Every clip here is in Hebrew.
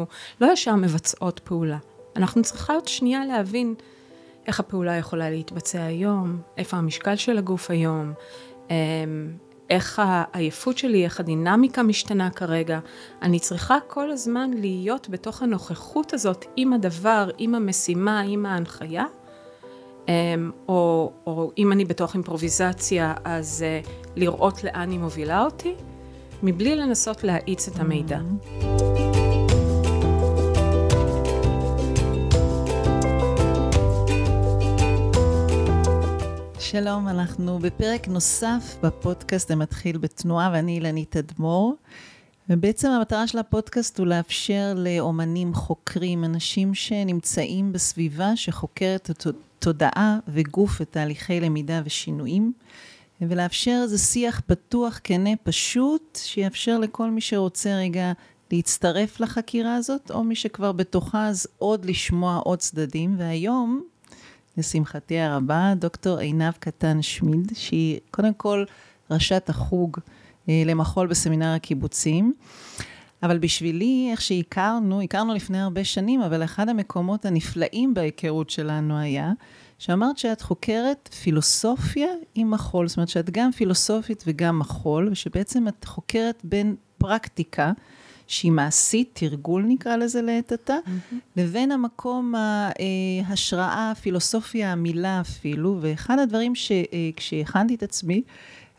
אנחנו לא ישר מבצעות פעולה. אנחנו צריכות שנייה להבין איך הפעולה יכולה להתבצע היום, איפה המשקל של הגוף היום, אמ, איך העייפות שלי, איך הדינמיקה משתנה כרגע. אני צריכה כל הזמן להיות בתוך הנוכחות הזאת עם הדבר, עם המשימה, עם ההנחיה. אמ, או, או אם אני בתוך אימפרוביזציה, אז uh, לראות לאן היא מובילה אותי, מבלי לנסות להאיץ את המידע. Mm-hmm. שלום, אנחנו בפרק נוסף בפודקאסט המתחיל בתנועה, ואני אילנית אדמו"ר. ובעצם המטרה של הפודקאסט הוא לאפשר לאומנים, חוקרים, אנשים שנמצאים בסביבה שחוקרת תודעה וגוף ותהליכי למידה ושינויים, ולאפשר איזה שיח פתוח, כנה, פשוט, שיאפשר לכל מי שרוצה רגע להצטרף לחקירה הזאת, או מי שכבר בתוכה אז עוד לשמוע עוד צדדים. והיום לשמחתי הרבה, דוקטור עינב קטן שמיד, שהיא קודם כל ראשת החוג אה, למחול בסמינר הקיבוצים. אבל בשבילי, איך שהכרנו, הכרנו לפני הרבה שנים, אבל אחד המקומות הנפלאים בהיכרות שלנו היה, שאמרת שאת חוקרת פילוסופיה עם מחול, זאת אומרת שאת גם פילוסופית וגם מחול, ושבעצם את חוקרת בין פרקטיקה, שהיא מעשית, תרגול נקרא לזה לעת עתה, mm-hmm. לבין המקום ההשראה, הפילוסופיה, המילה אפילו, ואחד הדברים שכשהכנתי את עצמי,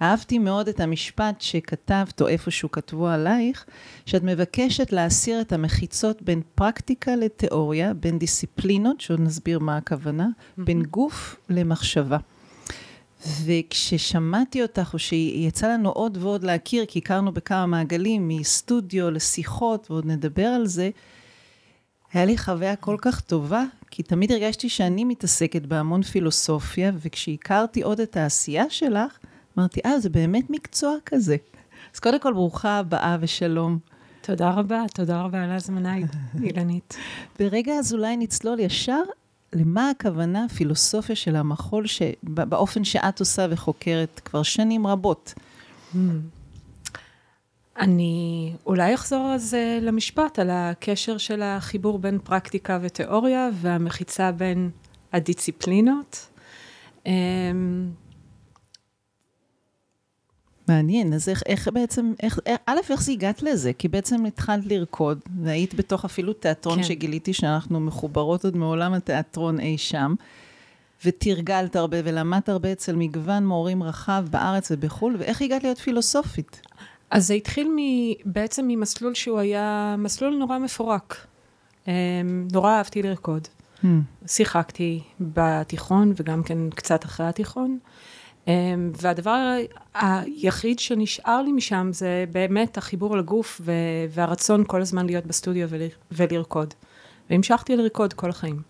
אהבתי מאוד את המשפט שכתבת, או איפשהו כתבו עלייך, שאת מבקשת להסיר את המחיצות בין פרקטיקה לתיאוריה, בין דיסציפלינות, שעוד נסביר מה הכוונה, mm-hmm. בין גוף למחשבה. וכששמעתי אותך, או שיצא לנו עוד ועוד להכיר, כי הכרנו בכמה מעגלים, מסטודיו לשיחות, ועוד נדבר על זה, היה לי חוויה כל כך טובה, כי תמיד הרגשתי שאני מתעסקת בהמון פילוסופיה, וכשהכרתי עוד את העשייה שלך, אמרתי, אה, זה באמת מקצוע כזה. אז קודם כל, ברוכה הבאה ושלום. תודה רבה, תודה רבה על ההזמנה, אילנית. ברגע אז אולי נצלול ישר למה הכוונה פילוסופיה של המחול באופן שאת עושה וחוקרת כבר שנים רבות? Hmm. אני אולי אחזור אז למשפט על הקשר של החיבור בין פרקטיקה ותיאוריה והמחיצה בין הדיציפלינות. מעניין, אז איך, איך בעצם, איך, א', איך זה הגעת לזה? כי בעצם התחלת לרקוד, והיית בתוך אפילו תיאטרון כן. שגיליתי שאנחנו מחוברות עוד מעולם התיאטרון אי שם, ותרגלת הרבה ולמדת הרבה אצל מגוון מורים רחב בארץ ובחו"ל, ואיך הגעת להיות פילוסופית? אז זה התחיל מ, בעצם ממסלול שהוא היה מסלול נורא מפורק. אמ, נורא אהבתי לרקוד. Hmm. שיחקתי בתיכון וגם כן קצת אחרי התיכון. אמ, והדבר היחיד שנשאר לי משם זה באמת החיבור לגוף והרצון כל הזמן להיות בסטודיו ולרקוד. והמשכתי לרקוד כל החיים.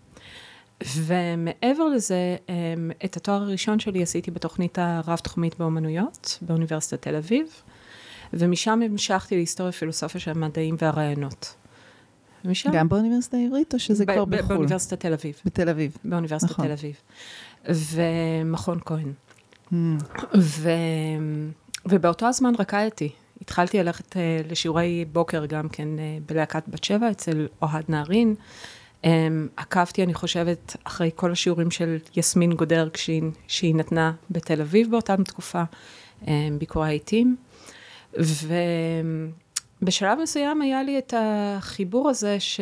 ומעבר לזה, אמ, את התואר הראשון שלי עשיתי בתוכנית הרב-תחומית באומנויות, באוניברסיטת תל אביב, ומשם המשכתי להיסטוריה, פילוסופיה של המדעים והרעיונות. ומשם... גם באוניברסיטה העברית, או שזה כבר בחו"ל? באוניברסיטת תל אביב. בתל אביב. באוניברסיטת נכון. תל אביב. ומכון כהן. ו... ובאותו הזמן רקדתי. התחלתי ללכת אה, לשיעורי בוקר גם כן אה, בלהקת בת שבע אצל אוהד נהרין. אמ, עקבתי, אני חושבת, אחרי כל השיעורים של יסמין גודר כשהיא, שהיא נתנה בתל אביב באותה תקופה, אמ, ביקורי העיתים. ובשלב מסוים היה לי את החיבור הזה ש...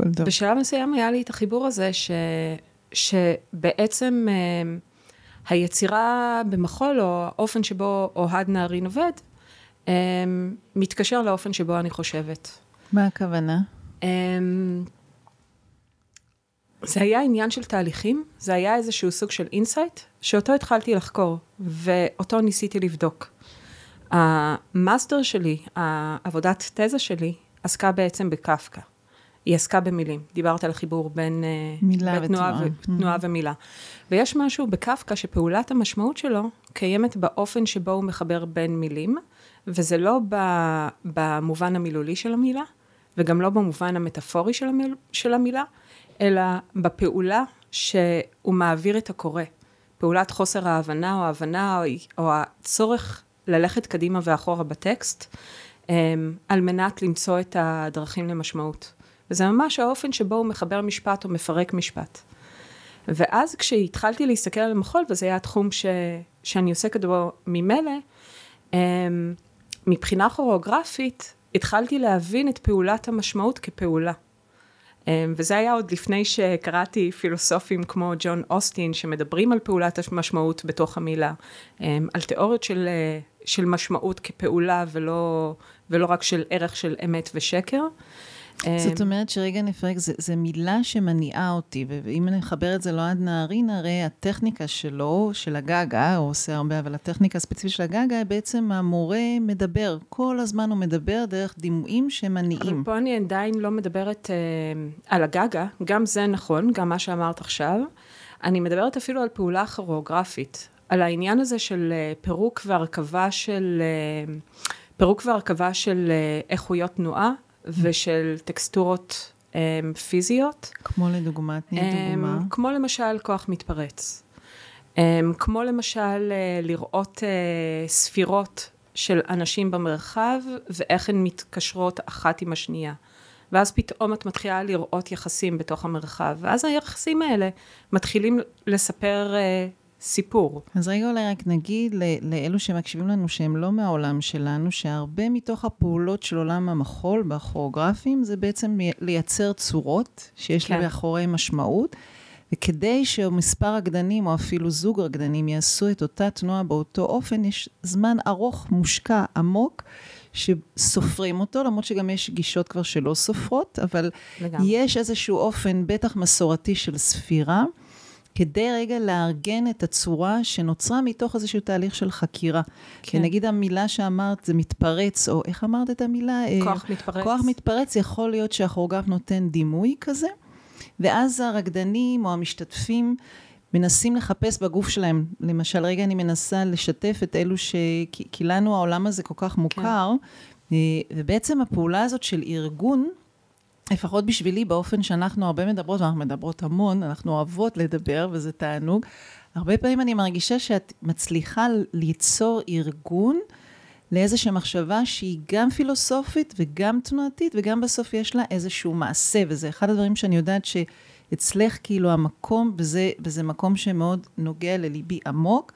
בשלב מסוים היה לי את החיבור הזה ש... שבעצם אה, היצירה במחול, או האופן שבו אוהד נהרין עובד, אה, מתקשר לאופן שבו אני חושבת. מה הכוונה? אה, זה היה עניין של תהליכים, זה היה איזשהו סוג של insight, שאותו התחלתי לחקור, ואותו ניסיתי לבדוק. המאסטר שלי, העבודת תזה שלי, עסקה בעצם בקפקא. היא עסקה במילים. דיברת על החיבור בין, אה, מילה בין תנועה, ו, תנועה mm. ומילה. ויש משהו בקפקא שפעולת המשמעות שלו קיימת באופן שבו הוא מחבר בין מילים, וזה לא במובן המילולי של המילה, וגם לא במובן המטאפורי של, המיל, של המילה, אלא בפעולה שהוא מעביר את הקורא. פעולת חוסר ההבנה או ההבנה או, או הצורך ללכת קדימה ואחורה בטקסט, על מנת למצוא את הדרכים למשמעות. וזה ממש האופן שבו הוא מחבר משפט או מפרק משפט. ואז כשהתחלתי להסתכל על המחול, וזה היה התחום ש, שאני עוסקת בו ממילא, מבחינה כוריאוגרפית, התחלתי להבין את פעולת המשמעות כפעולה. וזה היה עוד לפני שקראתי פילוסופים כמו ג'ון אוסטין, שמדברים על פעולת המשמעות בתוך המילה, על תיאוריות של, של משמעות כפעולה ולא, ולא רק של ערך של אמת ושקר. זאת אומרת שרגע נפרק, זה מילה שמניעה אותי, ואם אני אחבר את זה לאוהד נהרין, הרי הטכניקה שלו, של הגגה, הוא עושה הרבה, אבל הטכניקה הספציפית של הגגה, בעצם המורה מדבר, כל הזמן הוא מדבר דרך דימויים שמניעים. אבל פה אני עדיין לא מדברת אה, על הגגה, גם זה נכון, גם מה שאמרת עכשיו. אני מדברת אפילו על פעולה כוריאוגרפית, על העניין הזה של אה, פירוק והרכבה של... אה, פירוק והרכבה של איכויות תנועה, ושל טקסטורות um, פיזיות. כמו לדוגמה, תני um, דוגמה. כמו למשל כוח מתפרץ. Um, כמו למשל uh, לראות uh, ספירות של אנשים במרחב ואיך הן מתקשרות אחת עם השנייה. ואז פתאום את מתחילה לראות יחסים בתוך המרחב, ואז היחסים האלה מתחילים לספר uh, סיפור. אז רגע אולי רק נגיד לאלו שמקשיבים לנו שהם לא מהעולם שלנו, שהרבה מתוך הפעולות של עולם המחול בכוריאוגרפים זה בעצם לייצר צורות שיש כן. מאחורי משמעות. וכדי שמספר רקדנים, או אפילו זוג רקדנים, יעשו את אותה תנועה באותו אופן, יש זמן ארוך, מושקע, עמוק, שסופרים אותו, למרות שגם יש גישות כבר שלא סופרות, אבל לגמרי. יש איזשהו אופן, בטח מסורתי של ספירה. כדי רגע לארגן את הצורה שנוצרה מתוך איזשהו תהליך של חקירה. כן. ונגיד המילה שאמרת, זה מתפרץ, או איך אמרת את המילה? אה, כוח מתפרץ. כוח מתפרץ, יכול להיות שהכוריאוגרף נותן דימוי כזה, ואז הרקדנים או המשתתפים מנסים לחפש בגוף שלהם. למשל, רגע אני מנסה לשתף את אלו ש... כי לנו העולם הזה כל כך מוכר, כן. ובעצם הפעולה הזאת של ארגון, לפחות בשבילי, באופן שאנחנו הרבה מדברות, ואנחנו מדברות המון, אנחנו אוהבות לדבר, וזה תענוג. הרבה פעמים אני מרגישה שאת מצליחה ליצור ארגון לאיזושהי מחשבה שהיא גם פילוסופית וגם תנועתית, וגם בסוף יש לה איזשהו מעשה, וזה אחד הדברים שאני יודעת שאצלך כאילו המקום, וזה, וזה מקום שמאוד נוגע לליבי עמוק,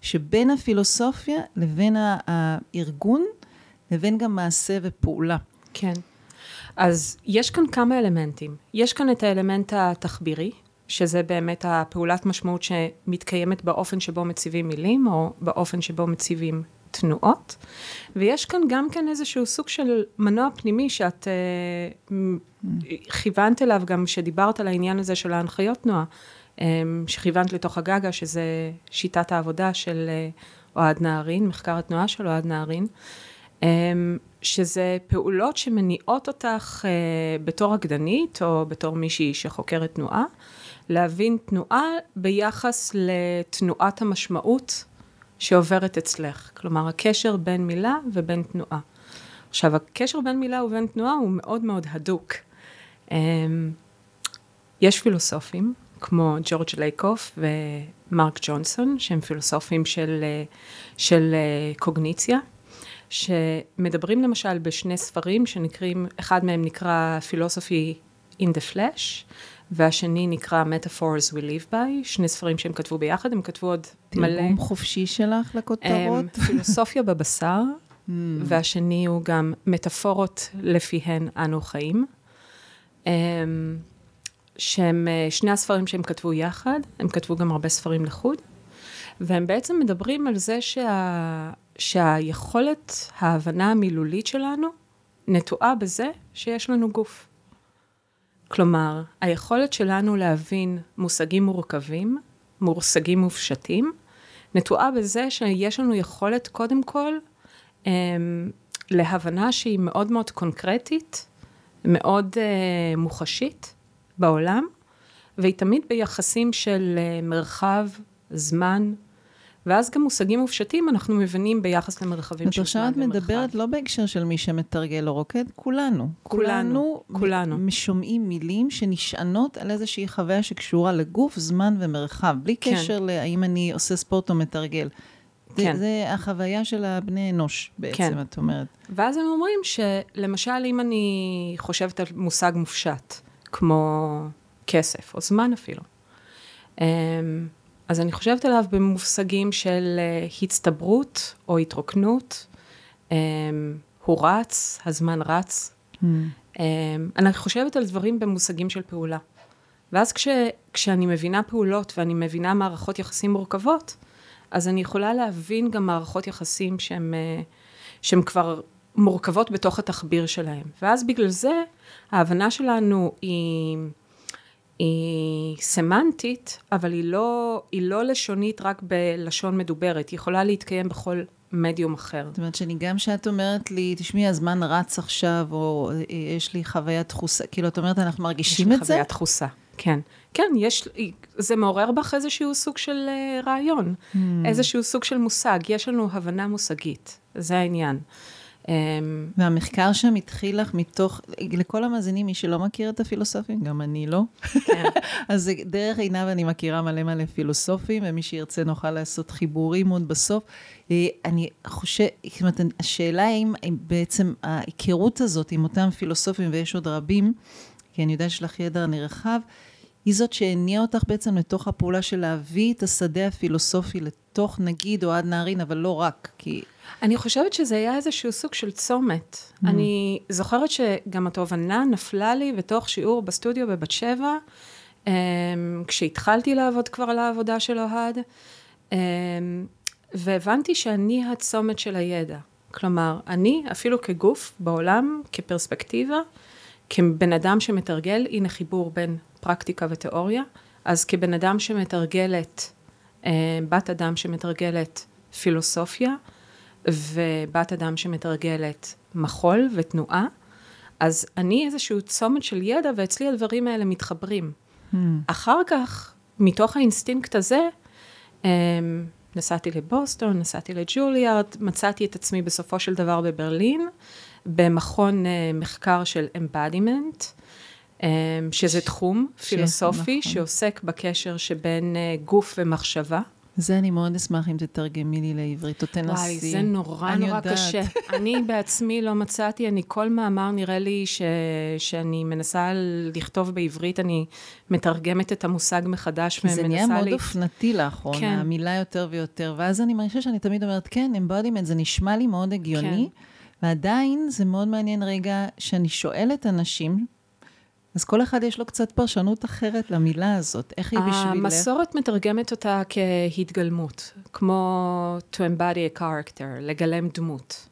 שבין הפילוסופיה לבין הארגון, לבין גם מעשה ופעולה. כן. אז יש כאן כמה אלמנטים. יש כאן את האלמנט התחבירי, שזה באמת הפעולת משמעות שמתקיימת באופן שבו מציבים מילים, או באופן שבו מציבים תנועות, ויש כאן גם כן איזשהו סוג של מנוע פנימי שאת uh, כיוונת אליו גם כשדיברת על העניין הזה של ההנחיות תנועה, um, שכיוונת לתוך הגגה, שזה שיטת העבודה של uh, אוהד נהרין, מחקר התנועה של אוהד נהרין. שזה פעולות שמניעות אותך uh, בתור רקדנית או בתור מישהי שחוקרת תנועה, להבין תנועה ביחס לתנועת המשמעות שעוברת אצלך. כלומר, הקשר בין מילה ובין תנועה. עכשיו, הקשר בין מילה ובין תנועה הוא מאוד מאוד הדוק. Um, יש פילוסופים, כמו ג'ורג' לייקוף ומרק ג'ונסון, שהם פילוסופים של, אה, של אה, קוגניציה. שמדברים למשל בשני ספרים שנקראים, אחד מהם נקרא Philosophy in the Flesh, והשני נקרא Metaphors We Live By, שני ספרים שהם כתבו ביחד, הם כתבו עוד מלא. תרגום חופשי שלך לכותרות? פילוסופיה בבשר. והשני הוא גם מטאפורות לפיהן אנו חיים. שהם, אה, שני הספרים שהם כתבו יחד, הם כתבו גם הרבה ספרים לחוד, והם בעצם מדברים על זה שה, שהיכולת ההבנה המילולית שלנו נטועה בזה שיש לנו גוף. כלומר, היכולת שלנו להבין מושגים מורכבים, מושגים מופשטים, נטועה בזה שיש לנו יכולת קודם כל אה, להבנה שהיא מאוד מאוד קונקרטית, מאוד אה, מוחשית בעולם, והיא תמיד ביחסים של אה, מרחב, זמן, ואז גם מושגים מופשטים אנחנו מבינים ביחס למרחבים של זמן ומרחב. את מדברת לא בהקשר של מי שמתרגל או רוקד, כולנו. כולנו, כולנו. שומעים מילים שנשענות על איזושהי חוויה שקשורה לגוף, זמן ומרחב, בלי כן. קשר להאם אני עושה ספורט או מתרגל. כן. זה, זה החוויה של הבני אנוש בעצם, כן. את אומרת. ואז הם אומרים שלמשל, אם אני חושבת על מושג מופשט, כמו כסף, או זמן אפילו, אמ, אז אני חושבת עליו במושגים של אה, הצטברות או התרוקנות, אמ, הוא רץ, הזמן רץ. Mm. אני חושבת על דברים במושגים של פעולה. ואז כש, כשאני מבינה פעולות ואני מבינה מערכות יחסים מורכבות, אז אני יכולה להבין גם מערכות יחסים שהן, אה, שהן כבר מורכבות בתוך התחביר שלהם. ואז בגלל זה ההבנה שלנו היא, היא סמנטית, אבל היא לא, היא לא לשונית רק בלשון מדוברת, היא יכולה להתקיים בכל מדיום אחר. זאת אומרת שאני גם כשאת אומרת לי, תשמעי, הזמן רץ עכשיו, או אה, יש לי חוויית תחוסה, כאילו, את אומרת, אנחנו מרגישים את זה? יש לי חוויית תחוסה, כן. כן, יש, זה מעורר בך איזשהו סוג של uh, רעיון, mm. איזשהו סוג של מושג, יש לנו הבנה מושגית, זה העניין. Um, והמחקר שם התחיל לך מתוך, לכל המאזינים, מי שלא מכיר את הפילוסופים, גם אני לא. כן. אז דרך עינב אני מכירה מלא מלא פילוסופים, ומי שירצה נוכל לעשות חיבורים עוד בסוף. אה, אני חושבת, זאת אומרת, השאלה האם בעצם ההיכרות הזאת עם אותם פילוסופים, ויש עוד רבים, כי אני יודעת שיש לך ידע נרחב, היא זאת שהניעה אותך בעצם לתוך הפעולה של להביא את השדה הפילוסופי לתוך נגיד אוהד נהרין, אבל לא רק, כי... אני חושבת שזה היה איזשהו סוג של צומת. Mm. אני זוכרת שגם התובנה נפלה לי בתוך שיעור בסטודיו בבת שבע, um, כשהתחלתי לעבוד כבר על העבודה של אוהד, um, והבנתי שאני הצומת של הידע. כלומר, אני, אפילו כגוף בעולם, כפרספקטיבה, כבן אדם שמתרגל, הנה חיבור בין פרקטיקה ותיאוריה, אז כבן אדם שמתרגלת, בת אדם שמתרגלת פילוסופיה, ובת אדם שמתרגלת מחול ותנועה, אז אני איזשהו צומת של ידע, ואצלי הדברים האלה מתחברים. Hmm. אחר כך, מתוך האינסטינקט הזה, אה, נסעתי לבוסטון, נסעתי לג'וליארד, מצאתי את עצמי בסופו של דבר בברלין, במכון אה, מחקר של אה, שזה תחום פילוסופי נכון. שעוסק בקשר שבין אה, גוף ומחשבה. זה אני מאוד אשמח אם תתרגמי לי לעברית, או תנסי. וואי, זה נורא נורא יודעת. קשה. אני בעצמי לא מצאתי, אני כל מאמר נראה לי ש, שאני מנסה לכתוב בעברית, אני מתרגמת את המושג מחדש ומנסה... זה נהיה מאוד אופנתי לאחרונה, כן. המילה יותר ויותר, ואז אני מרגישה שאני תמיד אומרת, כן, embodiment, זה נשמע לי מאוד הגיוני. כן. ועדיין זה מאוד מעניין רגע שאני שואלת אנשים, אז כל אחד יש לו קצת פרשנות אחרת למילה הזאת, איך היא בשבילך? המסורת מתרגמת אותה כהתגלמות, כמו to embody a character, לגלם דמות.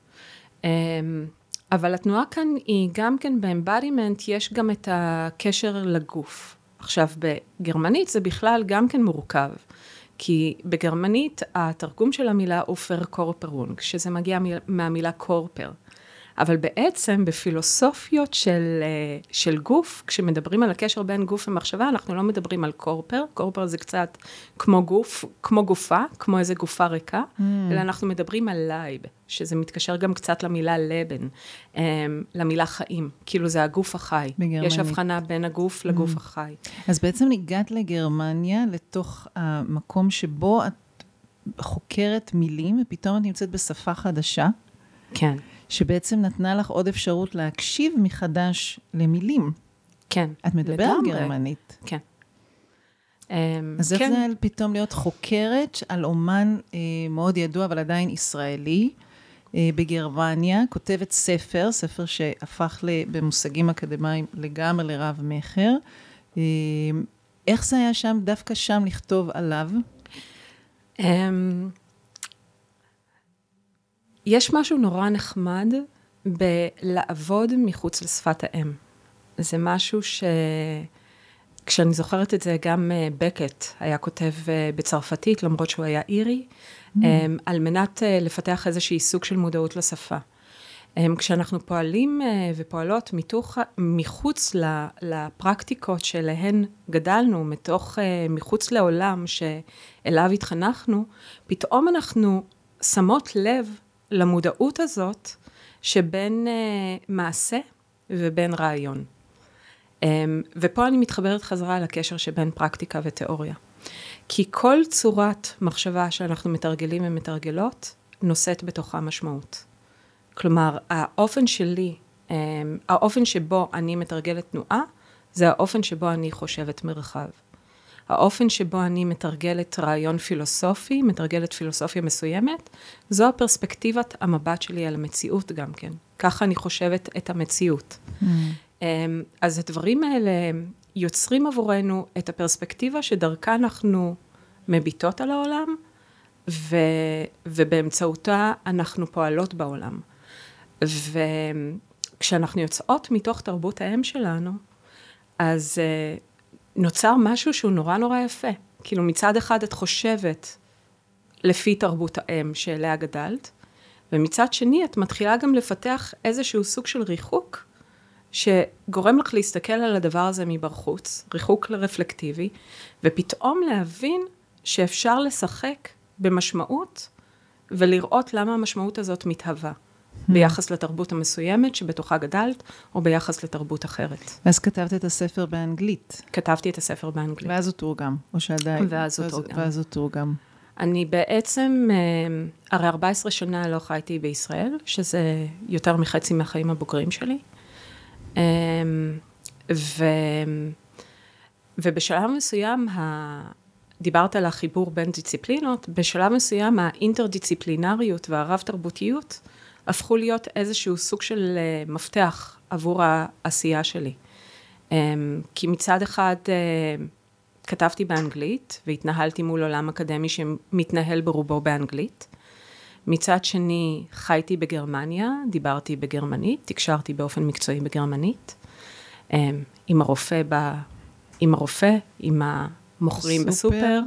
אמ, אבל התנועה כאן היא גם כן ב-embodiment, יש גם את הקשר לגוף. עכשיו, בגרמנית זה בכלל גם כן מורכב. כי בגרמנית התרגום של המילה הוא Verkörperung, שזה מגיע מהמילה Körper. אבל בעצם בפילוסופיות של, אה, של גוף, כשמדברים על הקשר בין גוף ומחשבה, אנחנו לא מדברים על Körper, Körper זה קצת כמו גוף, כמו גופה, כמו איזה גופה ריקה, mm. אלא אנחנו מדברים על Leib, שזה מתקשר גם קצת למילה Leben, um, למילה חיים, כאילו זה הגוף החי. בגרמנית. יש הבחנה בין הגוף לגוף mm. החי. אז בעצם הגעת לגרמניה, לתוך המקום שבו את חוקרת מילים, ופתאום את נמצאת בשפה חדשה. כן. שבעצם נתנה לך עוד אפשרות להקשיב מחדש למילים. כן, את מדברת גרמנית. כן. אז איך כן. זה פתאום להיות חוקרת על אומן אה, מאוד ידוע, אבל עדיין ישראלי, אה, בגרמניה, כותבת ספר, ספר שהפך במושגים אקדמיים לגמרי לרב-מכר. אה, איך זה היה שם, דווקא שם לכתוב עליו? יש משהו נורא נחמד בלעבוד מחוץ לשפת האם. זה משהו ש... כשאני זוכרת את זה, גם uh, בקט היה כותב uh, בצרפתית, למרות שהוא היה אירי, mm. um, על מנת uh, לפתח איזושהי סוג של מודעות לשפה. Um, כשאנחנו פועלים ופועלות מתוך, מחוץ לפרקטיקות שאליהן גדלנו, מתוך, מחוץ לעולם שאליו התחנכנו, פתאום אנחנו שמות לב למודעות הזאת שבין uh, מעשה ובין רעיון. Um, ופה אני מתחברת חזרה לקשר שבין פרקטיקה ותיאוריה. כי כל צורת מחשבה שאנחנו מתרגלים ומתרגלות, נושאת בתוכה משמעות. כלומר, האופן שלי, אמ, האופן שבו אני מתרגלת תנועה, זה האופן שבו אני חושבת מרחב. האופן שבו אני מתרגלת רעיון פילוסופי, מתרגלת פילוסופיה מסוימת, זו הפרספקטיבת המבט שלי על המציאות גם כן. ככה אני חושבת את המציאות. Mm. אמ, אז הדברים האלה יוצרים עבורנו את הפרספקטיבה שדרכה אנחנו מביטות על העולם, ו, ובאמצעותה אנחנו פועלות בעולם. וכשאנחנו יוצאות מתוך תרבות האם שלנו, אז uh, נוצר משהו שהוא נורא נורא יפה. כאילו מצד אחד את חושבת לפי תרבות האם שאליה גדלת, ומצד שני את מתחילה גם לפתח איזשהו סוג של ריחוק, שגורם לך להסתכל על הדבר הזה מבחוץ, ריחוק רפלקטיבי, ופתאום להבין שאפשר לשחק במשמעות ולראות למה המשמעות הזאת מתהווה. Hmm. ביחס לתרבות המסוימת שבתוכה גדלת, או ביחס לתרבות אחרת. ואז כתבת את הספר באנגלית. כתבתי את הספר באנגלית. ואז הוא תורגם, או שעדיין. ואז הוא תורגם. ואז הוא תורגם. אני בעצם, אה, הרי 14 שנה לא חייתי בישראל, שזה יותר מחצי מהחיים הבוגרים שלי. אה, ו... ובשלב מסוים, ה... דיברת על החיבור בין דיציפלינות, בשלב מסוים האינטרדיציפלינריות והרב-תרבותיות הפכו להיות איזשהו סוג של uh, מפתח עבור העשייה שלי. Um, כי מצד אחד uh, כתבתי באנגלית והתנהלתי מול עולם אקדמי שמתנהל ברובו באנגלית. מצד שני חייתי בגרמניה, דיברתי בגרמנית, תקשרתי באופן מקצועי בגרמנית. Um, עם הרופא, ב... עם הרופא, עם המוכרים בסופר,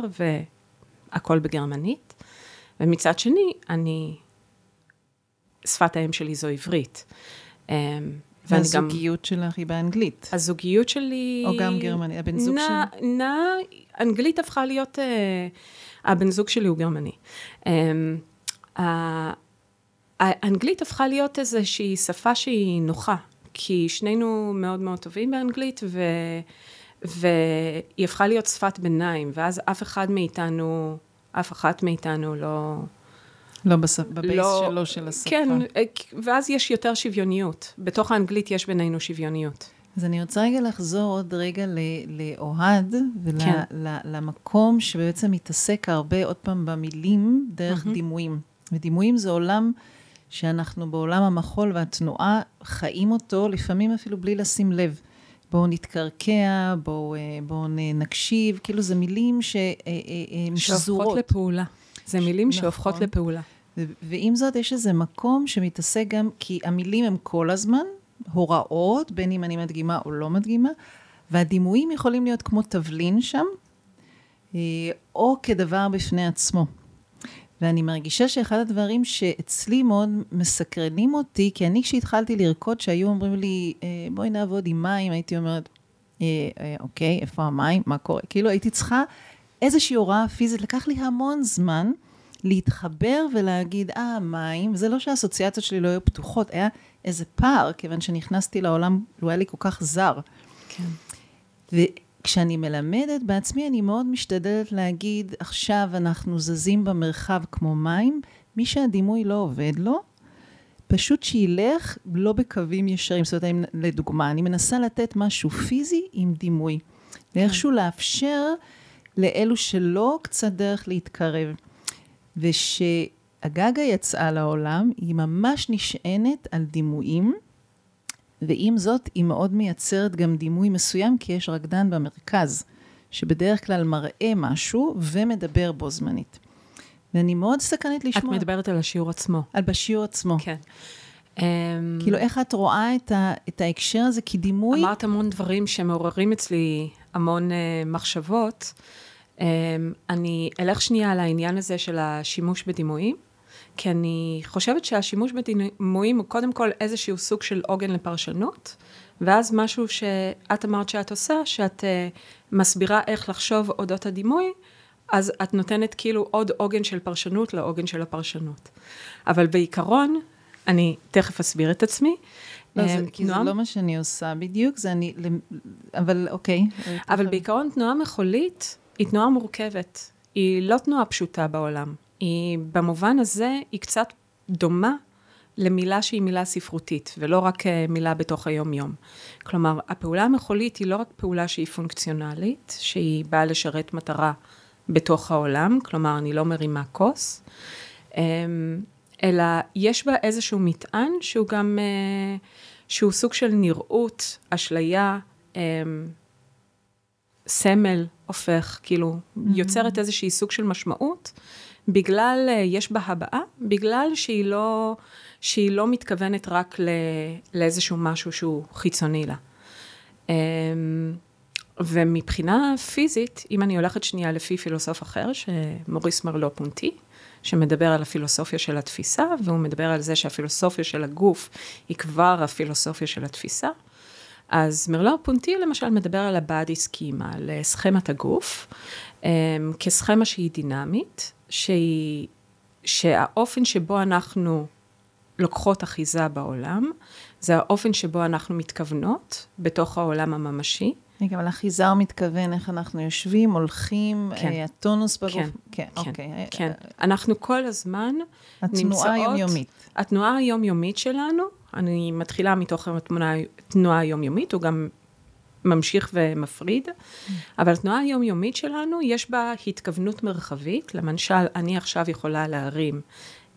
והכל בגרמנית. ומצד שני, אני שפת האם שלי זו עברית. אמ, והזוגיות גם... שלך היא באנגלית. הזוגיות שלי... או גם גרמנית, הבן זוג שלי? נע, אנגלית הפכה להיות... Uh, הבן זוג שלי הוא גרמני. Um, האנגלית הפכה להיות איזושהי שפה שהיא נוחה, כי שנינו מאוד מאוד טובים באנגלית, ו... והיא הפכה להיות שפת ביניים, ואז אף אחד מאיתנו, אף אחת מאיתנו לא... לא בשפ... בבייס לא, שלו של השפה. כן, אה, ואז יש יותר שוויוניות. בתוך האנגלית יש בינינו שוויוניות. אז אני רוצה רגע לחזור עוד רגע לאוהד, ולמקום כן. שבעצם מתעסק הרבה, עוד פעם, במילים דרך mm-hmm. דימויים. ודימויים זה עולם שאנחנו בעולם המחול והתנועה חיים אותו, לפעמים אפילו בלי לשים לב. בואו נתקרקע, בואו בוא נקשיב, כאילו זה מילים ש, שזורות. שהופכות לפעולה. זה מילים נכון. שהופכות לפעולה. ועם זאת, יש איזה מקום שמתעסק גם, כי המילים הם כל הזמן הוראות, בין אם אני מדגימה או לא מדגימה, והדימויים יכולים להיות כמו תבלין שם, אה, או כדבר בפני עצמו. ואני מרגישה שאחד הדברים שאצלי מאוד מסקרנים אותי, כי אני כשהתחלתי לרקוד, שהיו אומרים לי, אה, בואי נעבוד עם מים, הייתי אומרת, אה, אוקיי, איפה המים, מה קורה? כאילו הייתי צריכה איזושהי הוראה פיזית, לקח לי המון זמן להתחבר ולהגיד, אה, מים, וזה לא שהאסוציאציות שלי לא היו פתוחות, היה איזה פער, כיוון שנכנסתי לעולם, הוא היה לי כל כך זר. כן. וכשאני מלמדת בעצמי, אני מאוד משתדלת להגיד, עכשיו אנחנו זזים במרחב כמו מים, מי שהדימוי לא עובד לו, פשוט שילך לא בקווים ישרים. זאת אומרת, לדוגמה, אני מנסה לתת משהו פיזי עם דימוי. כן. ואיכשהו לאפשר לאלו שלא קצת דרך להתקרב. ושהגגה יצאה לעולם, היא ממש נשענת על דימויים, ועם זאת היא מאוד מייצרת גם דימוי מסוים, כי יש רקדן במרכז, שבדרך כלל מראה משהו ומדבר בו זמנית. ואני מאוד סקרנית לשמוע. את מדברת על השיעור עצמו. על בשיעור עצמו. כן. כאילו, איך את רואה את, ה, את ההקשר הזה? כי דימוי... אמרת המון דברים שמעוררים אצלי המון uh, מחשבות. Um, אני אלך שנייה על העניין הזה של השימוש בדימויים, כי אני חושבת שהשימוש בדימויים הוא קודם כל איזשהו סוג של עוגן לפרשנות, ואז משהו שאת אמרת שאת עושה, שאת uh, מסבירה איך לחשוב אודות הדימוי, אז את נותנת כאילו עוד עוגן של פרשנות לעוגן של הפרשנות. אבל בעיקרון, אני תכף אסביר את עצמי. לא, זה, כי תנועה... זה לא מה שאני עושה בדיוק, זה אני, אבל אוקיי. אבל בעיקרון תנועה מחולית היא תנועה מורכבת. היא לא תנועה פשוטה בעולם. היא, במובן הזה, היא קצת דומה למילה שהיא מילה ספרותית, ולא רק אה, מילה בתוך היום-יום. כלומר, הפעולה המחולית היא לא רק פעולה שהיא פונקציונלית, שהיא באה לשרת מטרה בתוך העולם, כלומר, אני לא מרימה כוס, אמ, אלא יש בה איזשהו מטען שהוא גם, אה, שהוא סוג של נראות, אשליה, אמ, סמל הופך, כאילו, mm-hmm. יוצרת איזושהי סוג של משמעות, בגלל, אה, יש בה הבעה, בגלל שהיא לא, שהיא לא מתכוונת רק ל, לאיזשהו משהו שהוא חיצוני לה. אמ, ומבחינה פיזית, אם אני הולכת שנייה לפי פילוסוף אחר, שמוריס מרלו פונטי, שמדבר על הפילוסופיה של התפיסה, והוא מדבר על זה שהפילוסופיה של הגוף היא כבר הפילוסופיה של התפיסה. אז מרלו פונטי למשל מדבר על ה-body schema, על סכמת הגוף, אמ, כסכמה שהיא דינמית, שהיא, שהאופן שבו אנחנו לוקחות אחיזה בעולם, זה האופן שבו אנחנו מתכוונות בתוך העולם הממשי. רגע, אבל אחיזה הוא מתכוון איך אנחנו יושבים, הולכים, כן. אה, הטונוס בגוף. כן, כן, כן, אוקיי. כן. אנחנו כל הזמן התנועה נמצאות... התנועה היומיומית. התנועה היומיומית שלנו, אני מתחילה מתוך התנועה היומיומית, הוא גם ממשיך ומפריד, אבל התנועה היומיומית שלנו, יש בה התכוונות מרחבית, למשל, אני עכשיו יכולה להרים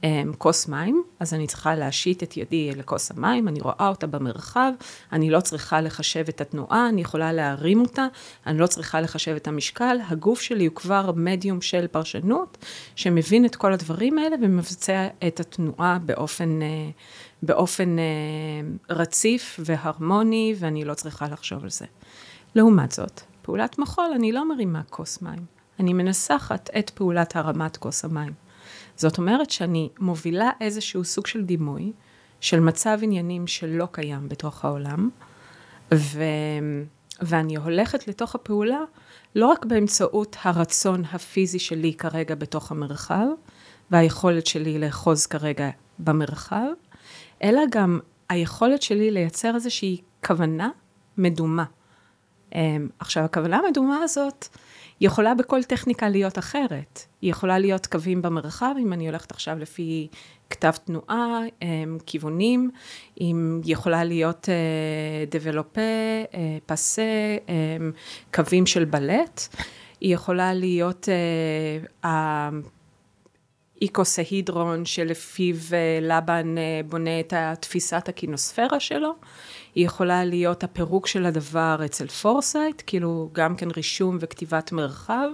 um, כוס מים, אז אני צריכה להשית את ידי לכוס המים, אני רואה אותה במרחב, אני לא צריכה לחשב את התנועה, אני יכולה להרים אותה, אני לא צריכה לחשב את המשקל, הגוף שלי הוא כבר מדיום של פרשנות, שמבין את כל הדברים האלה ומבצע את התנועה באופן... Uh, באופן uh, רציף והרמוני, ואני לא צריכה לחשוב על זה. לעומת זאת, פעולת מחול, אני לא מרימה כוס מים. אני מנסחת את פעולת הרמת כוס המים. זאת אומרת שאני מובילה איזשהו סוג של דימוי, של מצב עניינים שלא קיים בתוך העולם, ו... ואני הולכת לתוך הפעולה לא רק באמצעות הרצון הפיזי שלי כרגע בתוך המרחב, והיכולת שלי לאחוז כרגע במרחב, אלא גם היכולת שלי לייצר איזושהי כוונה מדומה. אמ, עכשיו, הכוונה המדומה הזאת יכולה בכל טכניקה להיות אחרת. היא יכולה להיות קווים במרחב, אם אני הולכת עכשיו לפי כתב תנועה, אמ, כיוונים, אם יכולה להיות דבלופה, אה, פסה, אה, אמ, קווים של בלט. היא יכולה להיות אה, איקוסהידרון שלפיו אה, לבן אה, בונה את תפיסת הקינוספירה שלו. היא יכולה להיות הפירוק של הדבר אצל פורסיית, כאילו גם כן רישום וכתיבת מרחב.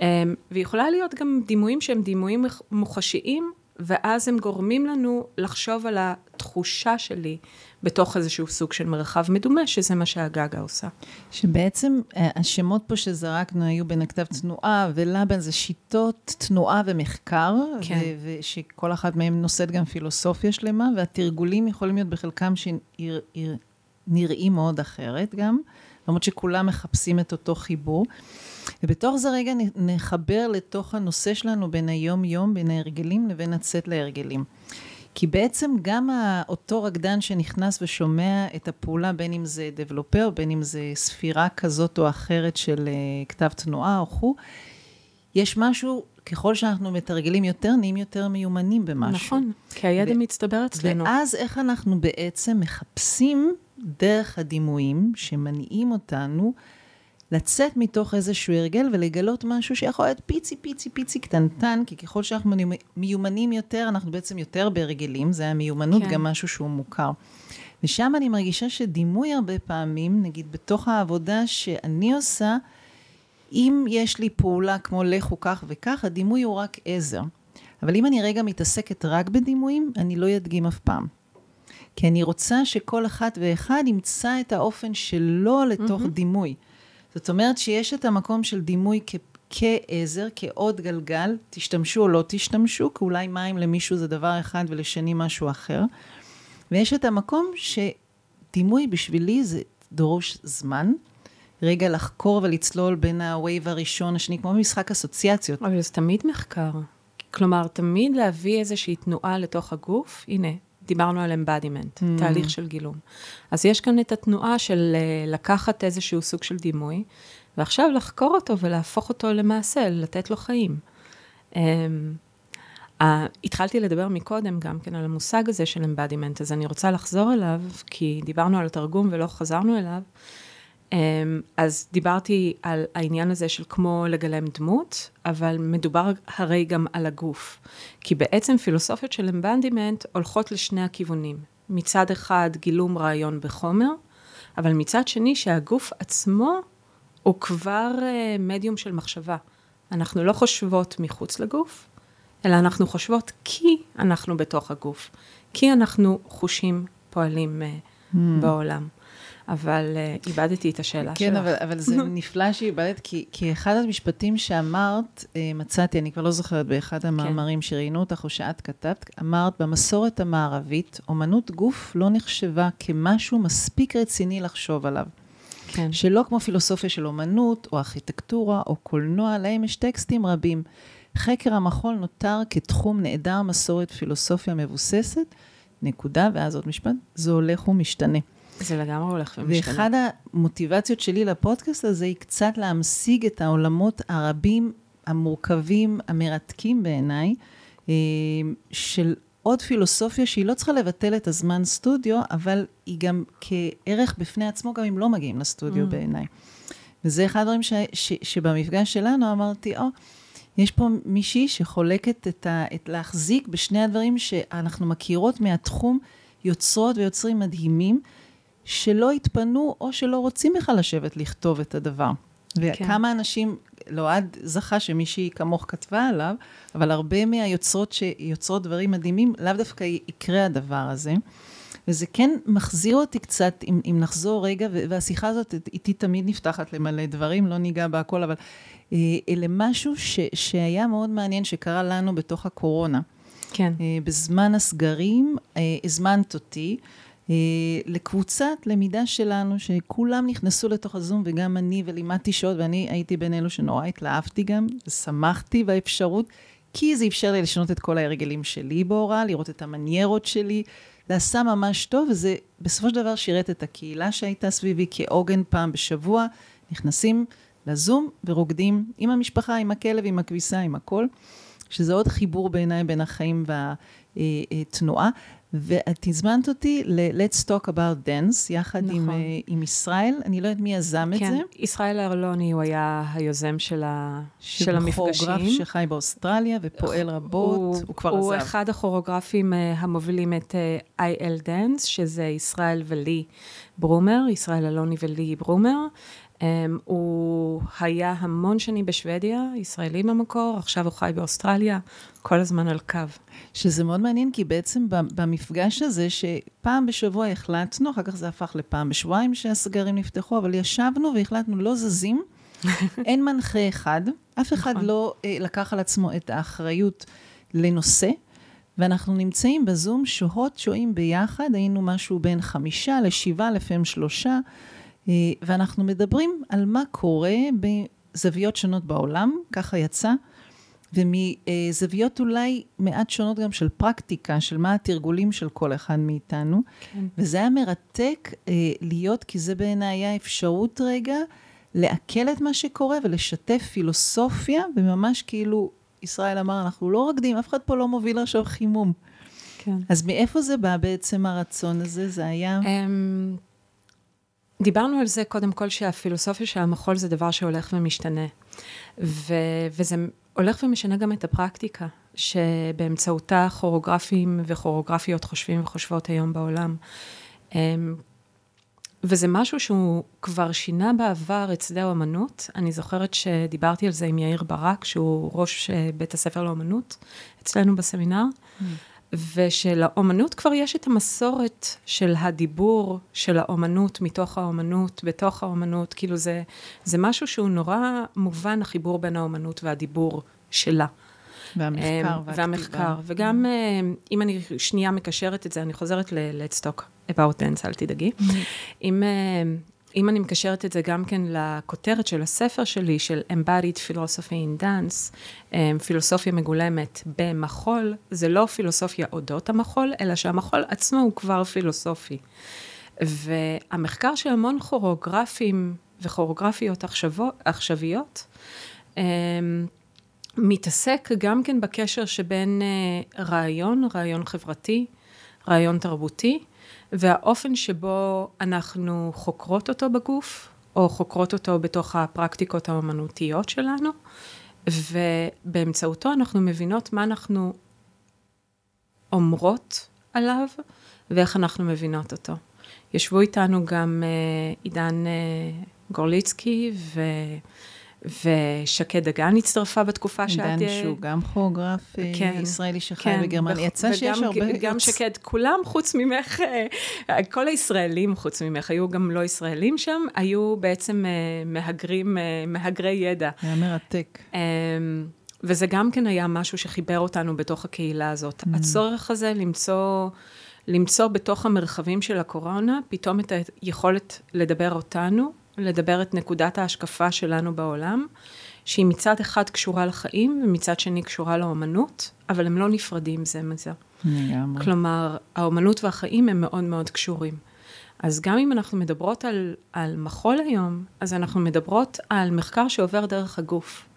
אמ, והיא יכולה להיות גם דימויים שהם דימויים מוחשיים, ואז הם גורמים לנו לחשוב על התחושה שלי בתוך איזשהו סוג של מרחב מדומה, שזה מה שהגגה עושה. שבעצם אה, השמות פה שזרקנו היו בין הכתב תנועה ולבן זה שיטות תנועה ומחקר, כן. ושכל אחת מהן נושאת גם פילוסופיה שלמה, והתרגולים יכולים להיות בחלקם שנראים מאוד אחרת גם, למרות שכולם מחפשים את אותו חיבור. ובתוך זה רגע נחבר לתוך הנושא שלנו בין היום-יום, בין ההרגלים לבין הצאת להרגלים. כי בעצם גם אותו רקדן שנכנס ושומע את הפעולה, בין אם זה דבלופר, בין אם זה ספירה כזאת או אחרת של uh, כתב תנועה או חו, יש משהו, ככל שאנחנו מתרגלים יותר, נהיים יותר מיומנים במשהו. נכון, כי הידע ו- מצטבר אצלנו. ואז איך אנחנו בעצם מחפשים דרך הדימויים שמניעים אותנו לצאת מתוך איזשהו הרגל ולגלות משהו שיכול להיות פיצי, פיצי, פיצי קטנטן, כי ככל שאנחנו מיומנים יותר, אנחנו בעצם יותר בהרגלים, זה המיומנות כן. גם משהו שהוא מוכר. ושם אני מרגישה שדימוי הרבה פעמים, נגיד בתוך העבודה שאני עושה, אם יש לי פעולה כמו לכו כך וכך, הדימוי הוא רק עזר. אבל אם אני רגע מתעסקת רק בדימויים, אני לא אדגים אף פעם. כי אני רוצה שכל אחת ואחד ימצא את האופן שלו לתוך mm-hmm. דימוי. זאת אומרת שיש את המקום של דימוי כ... כעזר, כעוד גלגל, תשתמשו או לא תשתמשו, כי אולי מים למישהו זה דבר אחד ולשני משהו אחר. ויש את המקום שדימוי בשבילי זה דורש זמן, רגע לחקור ולצלול בין ה vibe הראשון, השני, כמו במשחק אסוציאציות. אבל זה תמיד מחקר. כלומר, תמיד להביא איזושהי תנועה לתוך הגוף, הנה, דיברנו על embodiment, mm. תהליך של גילום. אז יש כאן את התנועה של אה, לקחת איזשהו סוג של דימוי, ועכשיו לחקור אותו ולהפוך אותו למעשה, לתת לו חיים. Um, uh, התחלתי לדבר מקודם גם כן על המושג הזה של embodiment, אז אני רוצה לחזור אליו, כי דיברנו על התרגום ולא חזרנו אליו. Um, אז דיברתי על העניין הזה של כמו לגלם דמות, אבל מדובר הרי גם על הגוף. כי בעצם פילוסופיות של embodiment הולכות לשני הכיוונים. מצד אחד גילום רעיון בחומר, אבל מצד שני שהגוף עצמו הוא כבר uh, מדיום של מחשבה. אנחנו לא חושבות מחוץ לגוף, אלא אנחנו חושבות כי אנחנו בתוך הגוף, כי אנחנו חושים פועלים mm. בעולם. אבל uh, איבדתי את השאלה כן, שלך. כן, אבל, אבל זה נפלא שאיבדת, כי, כי אחד המשפטים שאמרת, uh, מצאתי, אני כבר לא זוכרת, באחד כן. המאמרים כן. שראיינו אותך או שאת כתבת, אמרת, במסורת המערבית, אומנות גוף לא נחשבה כמשהו מספיק רציני לחשוב עליו. כן. שלא כמו פילוסופיה של אומנות, או ארכיטקטורה, או קולנוע, להם יש טקסטים רבים. חקר המחול נותר כתחום נעדר מסורת פילוסופיה מבוססת, נקודה, ואז עוד משפט, זה הולך ומשתנה. זה לגמרי הולך ומשתנה. ואחד המוטיבציות שלי לפודקאסט הזה היא קצת להמשיג את העולמות הרבים, המורכבים, המרתקים בעיניי, אה, של עוד פילוסופיה שהיא לא צריכה לבטל את הזמן סטודיו, אבל היא גם כערך בפני עצמו, גם אם לא מגיעים לסטודיו mm. בעיניי. וזה אחד הדברים ש, ש, שבמפגש שלנו אמרתי, או, oh, יש פה מישהי שחולקת את ה... את להחזיק בשני הדברים שאנחנו מכירות מהתחום, יוצרות ויוצרים מדהימים, שלא התפנו או שלא רוצים בכלל לשבת לכתוב את הדבר. כן. וכמה אנשים, לא עד זכה שמישהי כמוך כתבה עליו, אבל הרבה מהיוצרות שיוצרות דברים מדהימים, לאו דווקא יקרה הדבר הזה. וזה כן מחזיר אותי קצת, אם, אם נחזור רגע, והשיחה הזאת איתי תמיד נפתחת למלא דברים, לא ניגע בהכל, אבל אה, למשהו ש, שהיה מאוד מעניין שקרה לנו בתוך הקורונה. כן. אה, בזמן הסגרים, אה, הזמנת אותי. אה, לקבוצת למידה שלנו, שכולם נכנסו לתוך הזום, וגם אני, ולימדתי שעות, ואני הייתי בין אלו שנורא התלהבתי גם, ושמחתי באפשרות, כי זה אפשר לי לשנות את כל ההרגלים שלי בהוראה, לראות את המניירות שלי. זה עשה ממש טוב, וזה בסופו של דבר שירת את הקהילה שהייתה סביבי כעוגן פעם בשבוע. נכנסים לזום ורוקדים עם המשפחה, עם הכלב, עם הכביסה, עם הכל. שזה עוד חיבור בעיניי בין החיים והתנועה. ואת הזמנת אותי ל-Let's Talk About Dance, יחד נכון. עם, עם ישראל, אני לא יודעת מי יזם כן, את זה. ישראל ארלוני הוא היה היוזם של, ה... של המפגשים. כוריאוגרף שחי באוסטרליה ופועל רבות, הוא, הוא כבר הוא עזב. הוא אחד הכוריאוגרפים המובילים את IL Dance, שזה ישראל ולי ברומר, ישראל אלוני ולי ברומר. Um, הוא היה המון שנים בשוודיה, ישראלי במקור, עכשיו הוא חי באוסטרליה, כל הזמן על קו. שזה מאוד מעניין, כי בעצם במפגש הזה, שפעם בשבוע החלטנו, אחר כך זה הפך לפעם בשבועיים שהסגרים נפתחו, אבל ישבנו והחלטנו לא זזים, אין מנחה אחד, אף אחד נכון. לא uh, לקח על עצמו את האחריות לנושא. ואנחנו נמצאים בזום, שוהות, שוהים ביחד, היינו משהו בין חמישה לשבעה, לפעמים שלושה, אה, ואנחנו מדברים על מה קורה בזוויות שונות בעולם, ככה יצא, ומזוויות אולי מעט שונות גם של פרקטיקה, של מה התרגולים של כל אחד מאיתנו. כן. וזה היה מרתק אה, להיות, כי זה בעיניי היה אפשרות רגע לעכל את מה שקורה ולשתף פילוסופיה, וממש כאילו, ישראל אמר, אנחנו לא רקדים, אף אחד פה לא מוביל עכשיו חימום. כן. אז מאיפה זה בא בעצם הרצון הזה? זה היה... דיברנו על זה קודם כל שהפילוסופיה של המחול זה דבר שהולך ומשתנה. ו- וזה הולך ומשנה גם את הפרקטיקה, שבאמצעותה כוריאוגרפים וכוריאוגרפיות חושבים וחושבות היום בעולם. אמ, וזה משהו שהוא כבר שינה בעבר את שדה האומנות. אני זוכרת שדיברתי על זה עם יאיר ברק, שהוא ראש אה, בית הספר לאומנות אצלנו בסמינר. Mm. ושלאומנות כבר יש את המסורת של הדיבור של האומנות מתוך האומנות, בתוך האומנות, כאילו זה, זה משהו שהוא נורא מובן, החיבור בין האומנות והדיבור שלה. והמחקר אמ, והכתיבה. והמחקר, וגם אמ, אם אני שנייה מקשרת את זה, אני חוזרת ל-Let's Talk about dance, אל תדאגי. Mm-hmm. אם... אם אני מקשרת את זה גם כן לכותרת של הספר שלי, של Embodied Philosophy in Dance, אמ, פילוסופיה מגולמת במחול, זה לא פילוסופיה אודות המחול, אלא שהמחול עצמו הוא כבר פילוסופי. והמחקר של המון כוריאוגרפים וכוריאוגרפיות עכשוויות. אמ, מתעסק גם כן בקשר שבין אה, רעיון, רעיון חברתי, רעיון תרבותי, והאופן שבו אנחנו חוקרות אותו בגוף, או חוקרות אותו בתוך הפרקטיקות האומנותיות שלנו, ובאמצעותו אנחנו מבינות מה אנחנו אומרות עליו, ואיך אנחנו מבינות אותו. ישבו איתנו גם uh, עידן uh, גורליצקי, ו... ושקד דגן הצטרפה בתקופה שאת... עידן שהוא גם כוריאוגרף כן, ישראלי שחי כן, בגרמניה. יצא שיש הרבה... גם שקד, כולם חוץ ממך, כל הישראלים חוץ ממך, היו גם לא ישראלים שם, היו בעצם מהגרים, מהגרי ידע. היה מרתק. אמ, וזה גם כן היה משהו שחיבר אותנו בתוך הקהילה הזאת. Mm. הצורך הזה למצוא, למצוא בתוך המרחבים של הקורונה, פתאום את היכולת לדבר אותנו, לדבר את נקודת ההשקפה שלנו בעולם, שהיא מצד אחד קשורה לחיים ומצד שני קשורה לאומנות, אבל הם לא נפרדים זה מזה. לגמרי. כלומר, האומנות והחיים הם מאוד מאוד קשורים. אז גם אם אנחנו מדברות על, על מחול היום, אז אנחנו מדברות על מחקר שעובר דרך הגוף.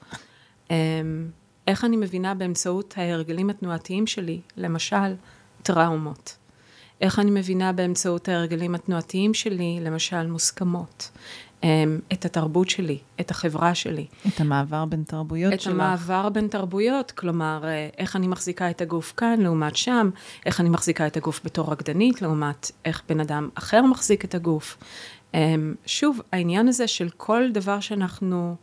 אמ, איך אני מבינה באמצעות ההרגלים התנועתיים שלי, למשל, טראומות. איך אני מבינה באמצעות ההרגלים התנועתיים שלי, למשל, מוסכמות. אמ, את התרבות שלי, את החברה שלי. את המעבר בין תרבויות את שלך. את המעבר בין תרבויות, כלומר, אה, איך אני מחזיקה את הגוף כאן לעומת שם, איך אני מחזיקה את הגוף בתור רקדנית לעומת איך בן אדם אחר מחזיק את הגוף. אמ, שוב, העניין הזה של כל דבר שאנחנו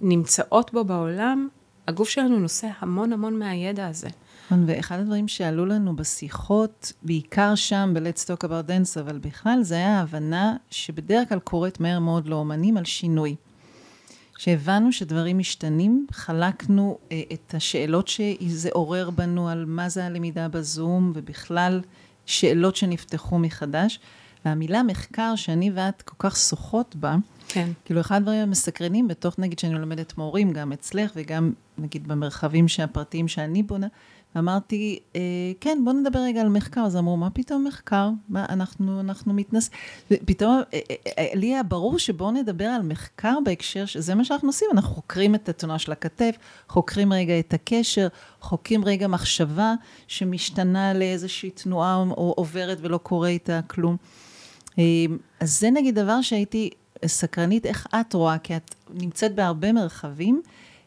נמצאות בו בעולם, הגוף שלנו נושא המון המון מהידע הזה. נכון, ואחד הדברים שעלו לנו בשיחות, בעיקר שם ב-Let's Talk About Dance, אבל בכלל, זה היה ההבנה שבדרך כלל קורית מהר מאוד לאומנים על שינוי. שהבנו שדברים משתנים, חלקנו אה, את השאלות שזה עורר בנו על מה זה הלמידה בזום, ובכלל שאלות שנפתחו מחדש. והמילה מחקר, שאני ואת כל כך שוחות בה, כן. כאילו, אחד הדברים המסקרנים, בתוך, נגיד, שאני לומדת מורים, גם אצלך וגם, נגיד, במרחבים הפרטיים שאני בונה, אמרתי, אה, כן, בוא נדבר רגע על מחקר. אז אמרו, מה פתאום מחקר? מה, אנחנו, אנחנו מתנס... פתאום, אה, אה, אה, לי היה ברור שבואו נדבר על מחקר בהקשר, שזה מה שאנחנו עושים, אנחנו חוקרים את התנועה של הכתף, חוקרים רגע את הקשר, חוקרים רגע מחשבה שמשתנה לאיזושהי תנועה או עוברת ולא קורה איתה כלום. אה, אז זה נגיד דבר שהייתי סקרנית, איך את רואה, כי את נמצאת בהרבה מרחבים.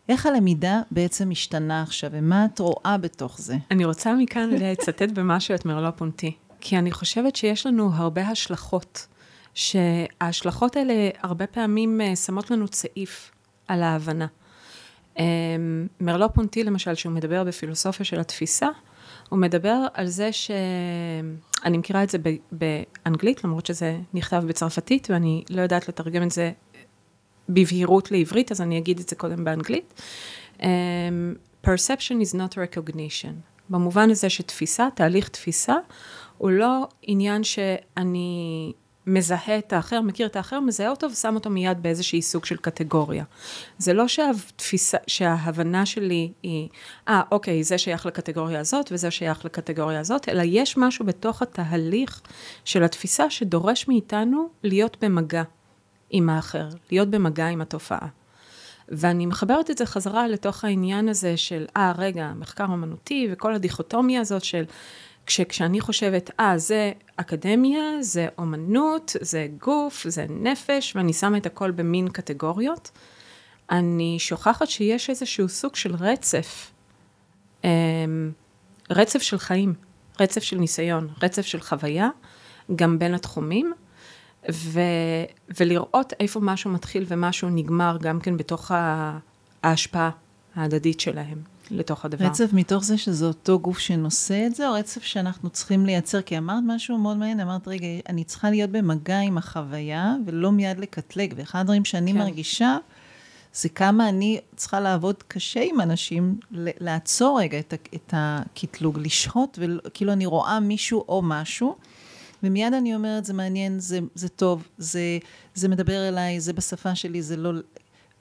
איך הלמידה בעצם משתנה עכשיו, ומה את רואה בתוך זה? אני רוצה מכאן לצטט במשהו את מרלו פונטי, כי אני חושבת שיש לנו הרבה השלכות, שההשלכות האלה הרבה פעמים אה, שמות לנו צעיף על ההבנה. אמ, מרלו פונטי, למשל, שהוא מדבר בפילוסופיה של התפיסה, הוא מדבר על זה ש... אני מכירה את זה באנגלית, למרות שזה נכתב בצרפתית, ואני לא יודעת לתרגם את זה בבהירות לעברית, אז אני אגיד את זה קודם באנגלית. Um, perception is not recognition. במובן הזה שתפיסה, תהליך תפיסה, הוא לא עניין שאני מזהה את האחר, מכיר את האחר, מזהה אותו ושם אותו מיד באיזשהי סוג של קטגוריה. זה לא שהתפיסה, שההבנה שלי היא, אה, ah, אוקיי, זה שייך לקטגוריה הזאת וזה שייך לקטגוריה הזאת, אלא יש משהו בתוך התהליך של התפיסה שדורש מאיתנו להיות במגע. עם האחר, להיות במגע עם התופעה. ואני מחברת את זה חזרה לתוך העניין הזה של, אה, רגע, מחקר אומנותי וכל הדיכוטומיה הזאת של, כש, כשאני חושבת, אה, זה אקדמיה, זה אומנות, זה גוף, זה נפש, ואני שמה את הכל במין קטגוריות, אני שוכחת שיש איזשהו סוג של רצף, אמ, רצף של חיים, רצף של ניסיון, רצף של חוויה, גם בין התחומים, ו, ולראות איפה משהו מתחיל ומשהו נגמר גם כן בתוך ההשפעה ההדדית שלהם לתוך הדבר. רצף מתוך זה שזה אותו גוף שנושא את זה, או רצף שאנחנו צריכים לייצר? כי אמרת משהו מאוד מעניין, אמרת, רגע, אני צריכה להיות במגע עם החוויה ולא מיד לקטלג. ואחד הדברים שאני כן. מרגישה, זה כמה אני צריכה לעבוד קשה עם אנשים, לעצור רגע את הקטלוג, לשהות, וכאילו אני רואה מישהו או משהו. ומיד אני אומרת, זה מעניין, זה, זה טוב, זה, זה מדבר אליי, זה בשפה שלי, זה לא...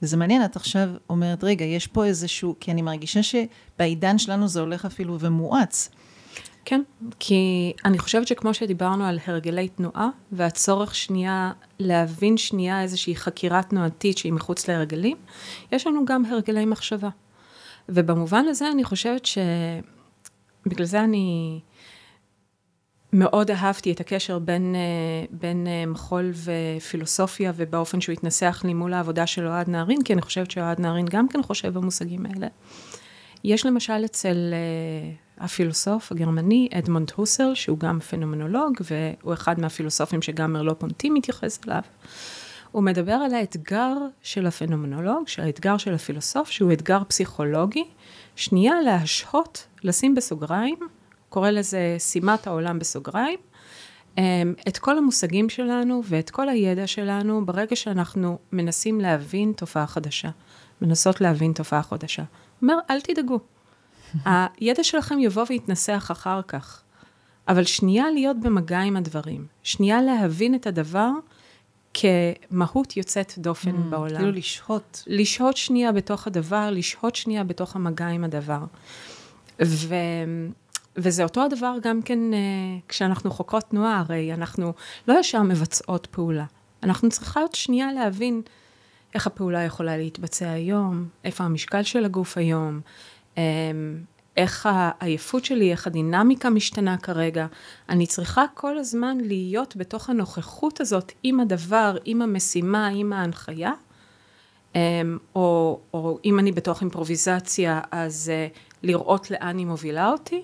וזה מעניין, את עכשיו אומרת, רגע, יש פה איזשהו, כי אני מרגישה שבעידן שלנו זה הולך אפילו ומואץ. כן, כי אני חושבת שכמו שדיברנו על הרגלי תנועה, והצורך שנייה להבין שנייה איזושהי חקירה תנועתית שהיא מחוץ להרגלים, יש לנו גם הרגלי מחשבה. ובמובן הזה אני חושבת ש... בגלל זה אני מאוד אהבתי את הקשר בין, אה, בין אה, מחול ופילוסופיה ובאופן שהוא התנסח לי מול העבודה של אוהד נהרין, כי אני חושבת שאוהד נהרין גם כן חושב במושגים האלה. יש למשל אצל uh, הפילוסוף הגרמני אדמונד הוסר, שהוא גם פנומנולוג, והוא אחד מהפילוסופים שגם מרלו פונטי מתייחס אליו. הוא מדבר על האתגר של הפנומנולוג, של האתגר של הפילוסוף, שהוא אתגר פסיכולוגי, שנייה להשהות, לשים בסוגריים, קורא לזה שימת העולם בסוגריים, um, את כל המושגים שלנו ואת כל הידע שלנו ברגע שאנחנו מנסים להבין תופעה חדשה, מנסות להבין תופעה חדשה. אומר, אל תדאגו. הידע שלכם יבוא ויתנסח אחר כך. אבל שנייה להיות במגע עם הדברים, שנייה להבין את הדבר כמהות יוצאת דופן mm, בעולם. כאילו לשהות. לשהות שנייה בתוך הדבר, לשהות שנייה בתוך המגע עם הדבר. ו... וזה אותו הדבר גם כן uh, כשאנחנו חוקרות תנועה, הרי אנחנו לא ישר מבצעות פעולה. אנחנו צריכות שנייה להבין איך הפעולה יכולה להתבצע היום, איפה המשקל של הגוף היום, אמ, איך העייפות שלי, איך הדינמיקה משתנה כרגע. אני צריכה כל הזמן להיות בתוך הנוכחות הזאת עם הדבר, עם המשימה, עם ההנחיה. אמ, או, או אם אני בתוך אימפרוביזציה, אז uh, לראות לאן היא מובילה אותי,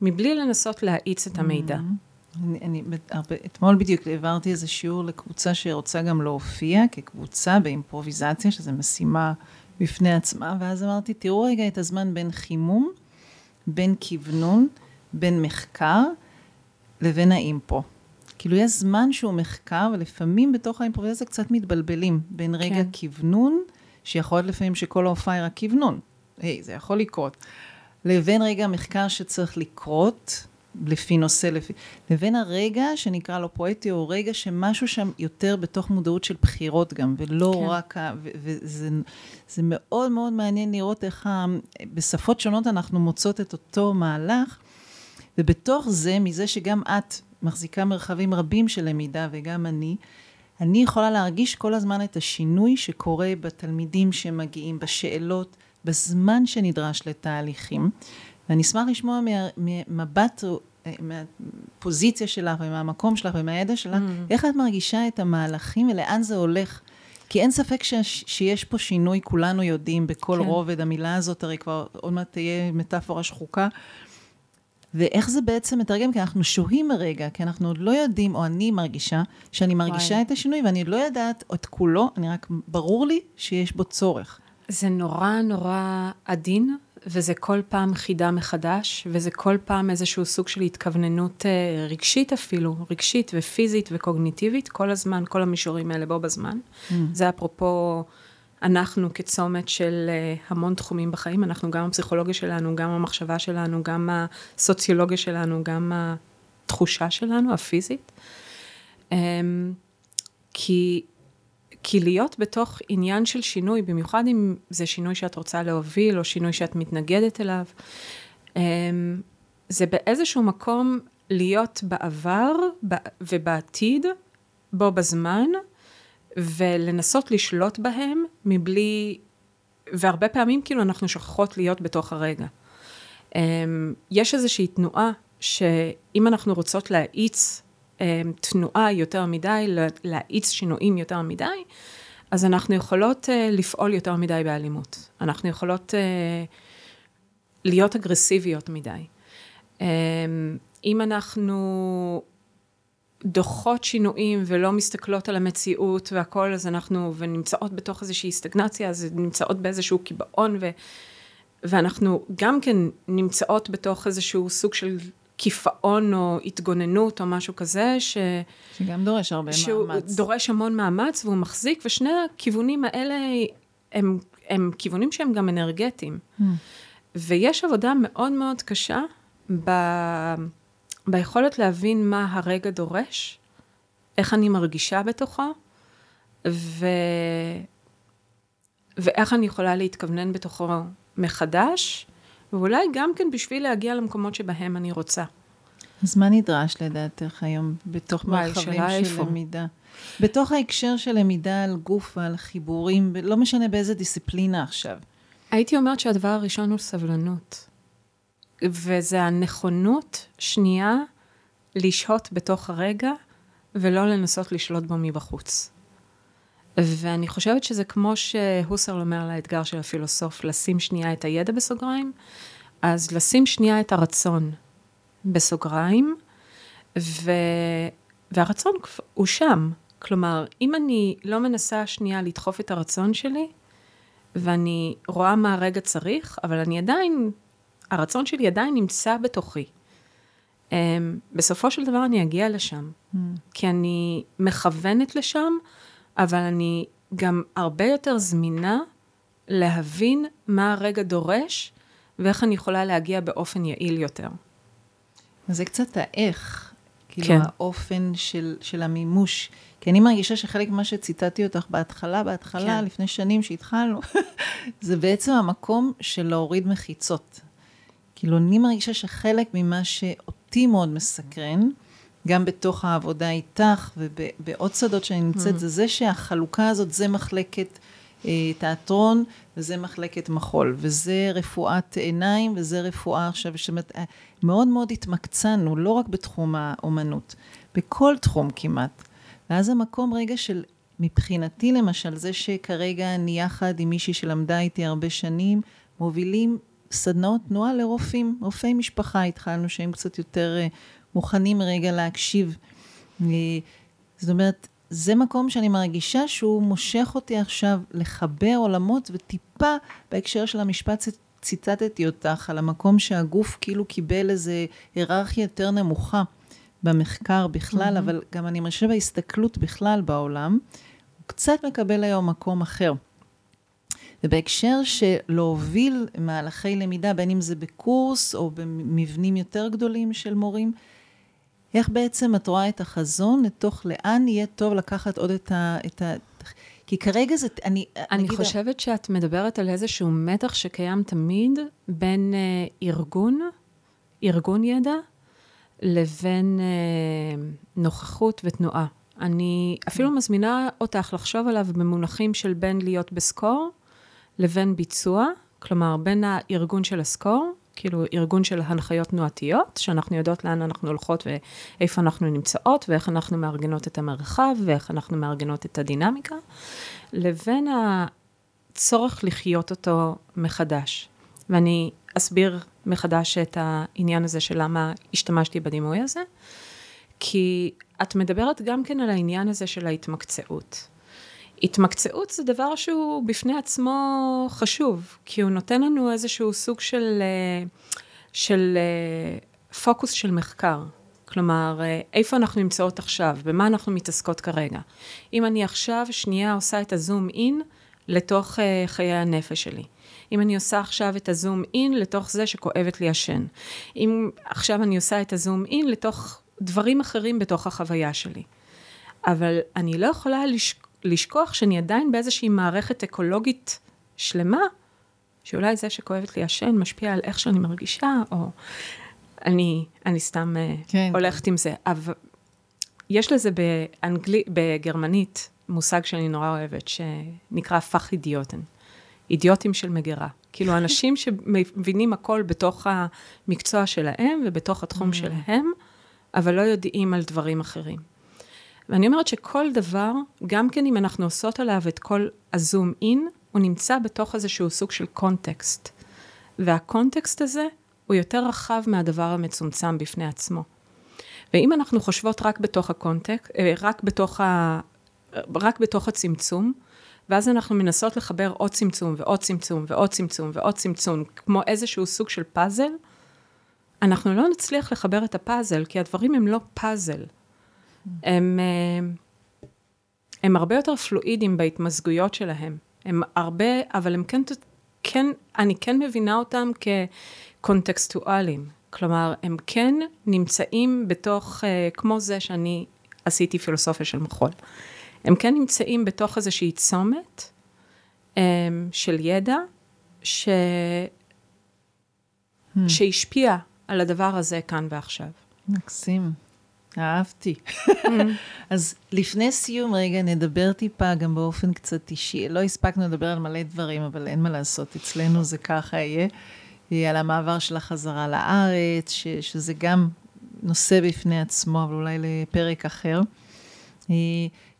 מבלי לנסות להאיץ את המידע. Mm-hmm. אני, אני הרבה, אתמול בדיוק העברתי איזה שיעור לקבוצה שרוצה גם להופיע כקבוצה באימפרוביזציה, שזו משימה בפני עצמה, ואז אמרתי, תראו רגע את הזמן בין חימום, בין כוונון, בין מחקר, לבין האימפרו. כאילו יש זמן שהוא מחקר, ולפעמים בתוך האימפרוביזציה קצת מתבלבלים בין רגע כן. כוונון, שיכול להיות לפעמים שכל ההופעה היא רק כוונון, היי, זה יכול לקרות, לבין רגע מחקר שצריך לקרות, לפי נושא, לפי, לבין הרגע שנקרא לו פואטי, הוא רגע שמשהו שם יותר בתוך מודעות של בחירות גם, ולא כן. רק, ה, ו, וזה מאוד מאוד מעניין לראות איך ה, בשפות שונות אנחנו מוצאות את אותו מהלך, ובתוך זה, מזה שגם את מחזיקה מרחבים רבים של למידה, וגם אני, אני יכולה להרגיש כל הזמן את השינוי שקורה בתלמידים שמגיעים, בשאלות, בזמן שנדרש לתהליכים. ואני אשמח לשמוע ממבט, אה, מהפוזיציה שלך ומהמקום שלך ומהידע שלך, mm. איך את מרגישה את המהלכים ולאן זה הולך? כי אין ספק ש, שיש פה שינוי, כולנו יודעים, בכל כן. רובד, המילה הזאת הרי כבר עוד מעט תהיה מטאפורה שחוקה. ואיך זה בעצם מתרגם? כי אנחנו שוהים רגע, כי אנחנו עוד לא יודעים, או אני מרגישה, שאני מרגישה וואי. את השינוי, ואני לא יודעת את כולו, אני רק, ברור לי שיש בו צורך. זה נורא נורא עדין, וזה כל פעם חידה מחדש, וזה כל פעם איזשהו סוג של התכווננות אה, רגשית אפילו, רגשית ופיזית וקוגניטיבית, כל הזמן, כל המישורים האלה בו בזמן. Mm. זה אפרופו, אנחנו כצומת של אה, המון תחומים בחיים, אנחנו גם הפסיכולוגיה שלנו, גם המחשבה שלנו, גם הסוציולוגיה שלנו, גם התחושה שלנו, הפיזית. אמ, כי כי להיות בתוך עניין של שינוי, במיוחד אם זה שינוי שאת רוצה להוביל, או שינוי שאת מתנגדת אליו, אמ, זה באיזשהו מקום להיות בעבר ובעתיד, בו בזמן, ולנסות לשלוט בהם מבלי, והרבה פעמים כאילו אנחנו שוכחות להיות בתוך הרגע. אמ, יש איזושהי תנועה שאם אנחנו רוצות להאיץ תנועה יותר מדי, להאיץ שינויים יותר מדי, אז אנחנו יכולות uh, לפעול יותר מדי באלימות. אנחנו יכולות uh, להיות אגרסיביות מדי. Um, אם אנחנו דוחות שינויים ולא מסתכלות על המציאות והכל, אז אנחנו, ונמצאות בתוך איזושהי סטגנציה, אז נמצאות באיזשהו קיבעון, ו, ואנחנו גם כן נמצאות בתוך איזשהו סוג של קיפאון או התגוננות או משהו כזה, ש... שגם דורש הרבה שהוא מאמץ. שהוא דורש המון מאמץ והוא מחזיק, ושני הכיוונים האלה הם, הם כיוונים שהם גם אנרגטיים. Hmm. ויש עבודה מאוד מאוד קשה ב... ביכולת להבין מה הרגע דורש, איך אני מרגישה בתוכו, ו... ואיך אני יכולה להתכוונן בתוכו מחדש, ואולי גם כן בשביל להגיע למקומות שבהם אני רוצה. אז מה נדרש לדעתך היום בתוך מרחבים של איפה? למידה? בתוך ההקשר של למידה על גוף ועל חיבורים, לא משנה באיזה דיסציפלינה עכשיו. הייתי אומרת שהדבר הראשון הוא סבלנות. וזה הנכונות, שנייה, לשהות בתוך הרגע, ולא לנסות לשלוט בו מבחוץ. ואני חושבת שזה כמו שהוסרל אומר על האתגר של הפילוסוף, לשים שנייה את הידע בסוגריים, אז לשים שנייה את הרצון בסוגריים, ו... והרצון הוא שם. כלומר, אם אני לא מנסה שנייה לדחוף את הרצון שלי, ואני רואה מה הרגע צריך, אבל אני עדיין, הרצון שלי עדיין נמצא בתוכי. Um, בסופו של דבר אני אגיע לשם, mm. כי אני מכוונת לשם, אבל אני גם הרבה יותר זמינה להבין מה הרגע דורש, ואיך אני יכולה להגיע באופן יעיל יותר. זה קצת האיך, כאילו כן. האופן של, של המימוש. כי אני מרגישה שחלק ממה שציטטתי אותך בהתחלה, בהתחלה, כן. לפני שנים שהתחלנו, זה בעצם המקום של להוריד מחיצות. כאילו, אני מרגישה שחלק ממה שאותי מאוד מסקרן, גם בתוך העבודה איתך ובעוד שדות שאני נמצאת, mm. זה זה שהחלוקה הזאת, זה מחלקת אה, תיאטרון וזה מחלקת מחול, וזה רפואת עיניים וזה רפואה עכשיו, אומרת, אה, מאוד מאוד התמקצענו, לא רק בתחום האומנות, בכל תחום כמעט. ואז המקום רגע של, מבחינתי למשל, זה שכרגע אני יחד עם מישהי שלמדה איתי הרבה שנים, מובילים סדנאות תנועה לרופאים, רופאי משפחה התחלנו, שהם קצת יותר אה, מוכנים רגע להקשיב. זאת אומרת, זה מקום שאני מרגישה שהוא מושך אותי עכשיו לחבר עולמות וטיפה בהקשר של המשפט ציטטתי אותך על המקום שהגוף כאילו קיבל איזה היררכיה יותר נמוכה במחקר בכלל, mm-hmm. אבל גם אני מרגישה בהסתכלות בכלל בעולם, הוא קצת מקבל היום מקום אחר. ובהקשר של להוביל מהלכי למידה, בין אם זה בקורס או במבנים יותר גדולים של מורים, איך בעצם את רואה את החזון לתוך לאן יהיה טוב לקחת עוד את ה... את ה כי כרגע זה, אני... אני נגיד חושבת שאת מדברת על איזשהו מתח שקיים תמיד בין אה, ארגון, ארגון ידע, לבין אה, נוכחות ותנועה. אני אפילו מזמינה אותך לחשוב עליו במונחים של בין להיות בסקור לבין ביצוע, כלומר בין הארגון של הסקור כאילו ארגון של הנחיות תנועתיות, שאנחנו יודעות לאן אנחנו הולכות ואיפה אנחנו נמצאות, ואיך אנחנו מארגנות את המרחב, ואיך אנחנו מארגנות את הדינמיקה, לבין הצורך לחיות אותו מחדש. ואני אסביר מחדש את העניין הזה של למה השתמשתי בדימוי הזה, כי את מדברת גם כן על העניין הזה של ההתמקצעות. התמקצעות זה דבר שהוא בפני עצמו חשוב, כי הוא נותן לנו איזשהו סוג של, אה, של אה, פוקוס של מחקר. כלומר, אה, איפה אנחנו נמצאות עכשיו, במה אנחנו מתעסקות כרגע. אם אני עכשיו שנייה עושה את הזום אין לתוך חיי הנפש שלי. אם אני עושה עכשיו את הזום אין לתוך זה שכואבת לי השן. אם עכשיו אני עושה את הזום אין לתוך דברים אחרים בתוך החוויה שלי. אבל אני לא יכולה לשק... לשכוח שאני עדיין באיזושהי מערכת אקולוגית שלמה, שאולי זה שכואבת לי השן משפיע על איך שאני מרגישה, או אני, אני סתם אה, כן. הולכת עם זה. אבל יש לזה באנגלי, בגרמנית מושג שאני נורא אוהבת, שנקרא פח אידיוטן. אידיוטים של מגירה. כאילו, אנשים שמבינים הכל בתוך המקצוע שלהם ובתוך התחום mm. שלהם, אבל לא יודעים על דברים אחרים. ואני אומרת שכל דבר, גם כן אם אנחנו עושות עליו את כל הזום אין, הוא נמצא בתוך איזשהו סוג של קונטקסט. והקונטקסט הזה הוא יותר רחב מהדבר המצומצם בפני עצמו. ואם אנחנו חושבות רק בתוך הקונטקסט, אה, רק בתוך, ה, רק בתוך הצמצום, ואז אנחנו מנסות לחבר עוד צמצום ועוד צמצום ועוד צמצום ועוד צמצום, כמו איזשהו סוג של פאזל, אנחנו לא נצליח לחבר את הפאזל, כי הדברים הם לא פאזל. הם, אה, הם הרבה יותר פלואידיים בהתמזגויות שלהם. הם הרבה, אבל הם כן, כן, אני כן מבינה אותם כקונטקסטואליים. כלומר, הם כן נמצאים בתוך, אה, כמו זה שאני עשיתי פילוסופיה של מחול. הם כן נמצאים בתוך איזושהי צומת um, של ידע, ש... hmm. שהשפיע על הדבר הזה כאן ועכשיו. מקסים. אהבתי. אז לפני סיום, רגע, נדבר טיפה גם באופן קצת אישי. לא הספקנו לדבר על מלא דברים, אבל אין מה לעשות, אצלנו זה ככה יהיה. על המעבר של החזרה לארץ, ש, שזה גם נושא בפני עצמו, אבל אולי לפרק אחר.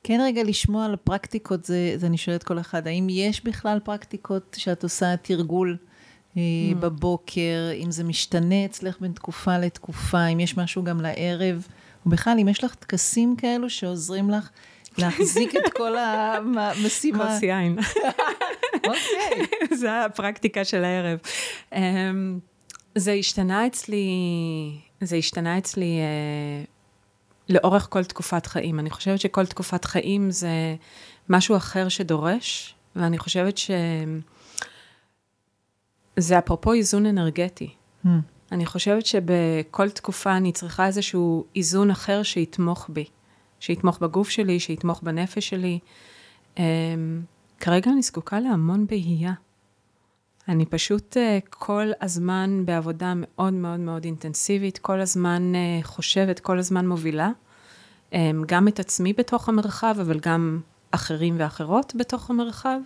כן רגע לשמוע על הפרקטיקות, זה, זה אני שואלת כל אחד, האם יש בכלל פרקטיקות שאת עושה תרגול mm. בבוקר, אם זה משתנה אצלך בין תקופה לתקופה, אם יש משהו גם לערב, או בכלל, אם יש לך טקסים כאלו שעוזרים לך להחזיק את כל המשימה. כוס יין. אוקיי. זה הפרקטיקה של הערב. אמ, זה השתנה אצלי, זה השתנה אצלי אה, לאורך כל תקופת חיים. אני חושבת שכל תקופת חיים זה משהו אחר שדורש, ואני חושבת שזה אפרופו איזון אנרגטי. Hmm. אני חושבת שבכל תקופה אני צריכה איזשהו איזון אחר שיתמוך בי, שיתמוך בגוף שלי, שיתמוך בנפש שלי. Um, כרגע אני זקוקה להמון בהייה. אני פשוט uh, כל הזמן בעבודה מאוד מאוד מאוד אינטנסיבית, כל הזמן uh, חושבת, כל הזמן מובילה. Um, גם את עצמי בתוך המרחב, אבל גם אחרים ואחרות בתוך המרחב.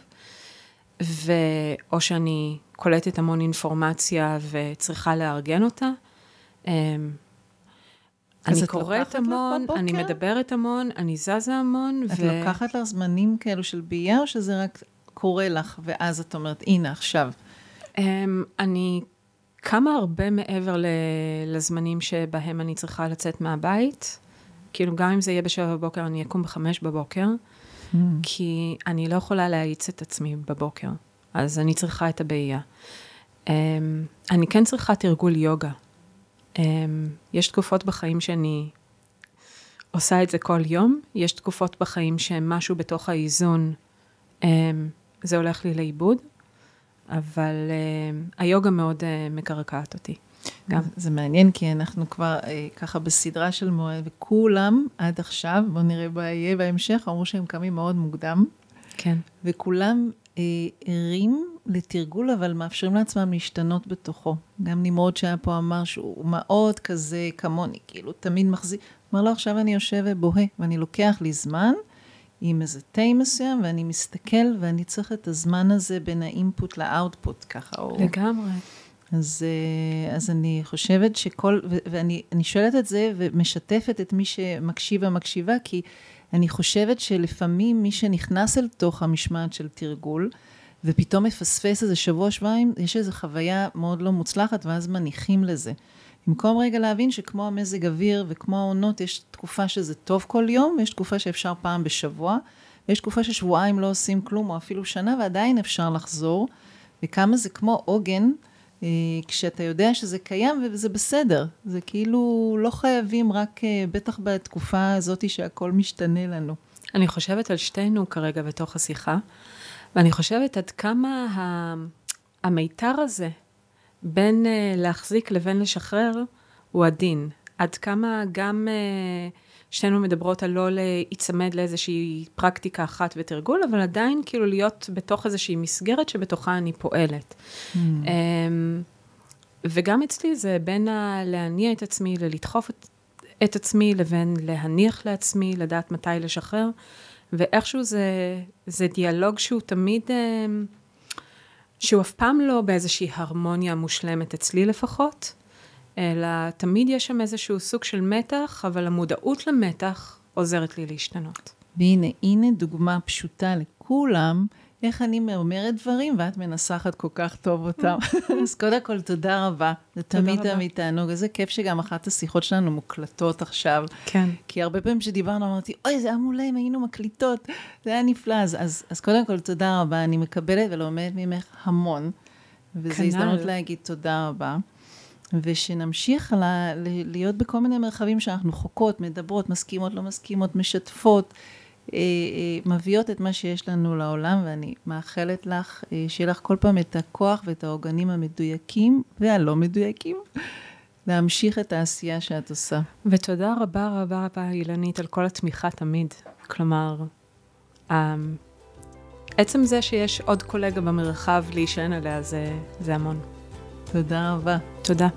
ואו שאני קולטת המון אינפורמציה וצריכה לארגן אותה. אמ, אני קוראת המון, אני מדברת המון, אני זזה המון. את ו... לוקחת לך זמנים כאלו של בייה, או שזה רק קורה לך, ואז את אומרת, הנה, עכשיו? Um, אני קמה הרבה מעבר. לזמנים שבהם אני צריכה לצאת מהבית. כאילו, גם אם זה יהיה בשבע בבוקר, אני אקום בחמש בבוקר, mm. כי אני לא יכולה להאיץ את עצמי בבוקר. אז אני צריכה את הבעיה. Um, אני כן צריכה תרגול יוגה. Um, יש תקופות בחיים שאני עושה את זה כל יום, יש תקופות בחיים שמשהו בתוך האיזון, um, זה הולך לי לאיבוד, אבל um, היוגה מאוד uh, מקרקעת אותי. גם. זה מעניין, כי אנחנו כבר אה, ככה בסדרה של מועד, וכולם עד עכשיו, בואו נראה מה יהיה בהמשך, אמרו שהם קמים מאוד מוקדם. כן. וכולם אה, ערים לתרגול, אבל מאפשרים לעצמם להשתנות בתוכו. גם נמרוד שהיה פה אמר שהוא מאוד כזה כמוני, כאילו תמיד מחזיק. אמר לו, עכשיו אני יושב ובוהה, ואני לוקח לי זמן עם איזה תה מסוים, ואני מסתכל, ואני צריך את הזמן הזה בין האינפוט לאאוטפוט, ככה. לגמרי. אז, אה, אז אני חושבת שכל, ואני שואלת את זה ומשתפת את מי שמקשיב ומקשיבה, כי אני חושבת שלפעמים מי שנכנס אל תוך המשמעת של תרגול, ופתאום מפספס איזה שבוע, שבועיים, יש איזו חוויה מאוד לא מוצלחת, ואז מניחים לזה. במקום רגע להבין שכמו המזג אוויר וכמו העונות, יש תקופה שזה טוב כל יום, ויש תקופה שאפשר פעם בשבוע, ויש תקופה ששבועיים לא עושים כלום, או אפילו שנה, ועדיין אפשר לחזור, וכמה זה כמו עוגן, כשאתה יודע שזה קיים וזה בסדר. זה כאילו לא חייבים רק, אה, בטח בתקופה הזאת שהכל משתנה לנו. אני חושבת על שתינו כרגע בתוך השיחה, ואני חושבת עד כמה המיתר הזה בין אה, להחזיק לבין לשחרר הוא עדין. עד כמה גם שתינו מדברות על לא להיצמד לאיזושהי פרקטיקה אחת ותרגול, אבל עדיין כאילו להיות בתוך איזושהי מסגרת שבתוכה אני פועלת. Mm. אמ, וגם אצלי זה בין להניע את עצמי, ללדחוף את, את עצמי, לבין להניח לעצמי, לדעת מתי לשחרר, ואיכשהו זה, זה דיאלוג שהוא תמיד, אמ, שהוא אף פעם לא באיזושהי הרמוניה מושלמת אצלי לפחות. אלא תמיד יש שם איזשהו סוג של מתח, אבל המודעות למתח עוזרת לי להשתנות. והנה, הנה דוגמה פשוטה לכולם, איך אני אומרת דברים ואת מנסחת כל כך טוב אותם. אז קודם כל, תודה רבה. זה תמיד תמיד תענוג. איזה כיף שגם אחת השיחות שלנו מוקלטות עכשיו. כן. כי הרבה פעמים שדיברנו, אמרתי, אוי, זה היה מעולה אם היינו מקליטות. זה היה נפלא. אז, אז, אז קודם כל, תודה רבה. אני מקבלת ולומדת ממך המון. וזו הזדמנות להגיד תודה רבה. ושנמשיך לה, להיות בכל מיני מרחבים שאנחנו חוקות, מדברות, מסכימות, לא מסכימות, משתפות, אה, אה, מביאות את מה שיש לנו לעולם, ואני מאחלת לך אה, שיהיה לך כל פעם את הכוח ואת העוגנים המדויקים והלא מדויקים. להמשיך את העשייה שאת עושה. ותודה רבה רבה רבה, אילנית, על כל התמיכה תמיד. כלומר, עצם זה שיש עוד קולגה במרחב להישען עליה, זה, זה המון. תודה רבה. תודה.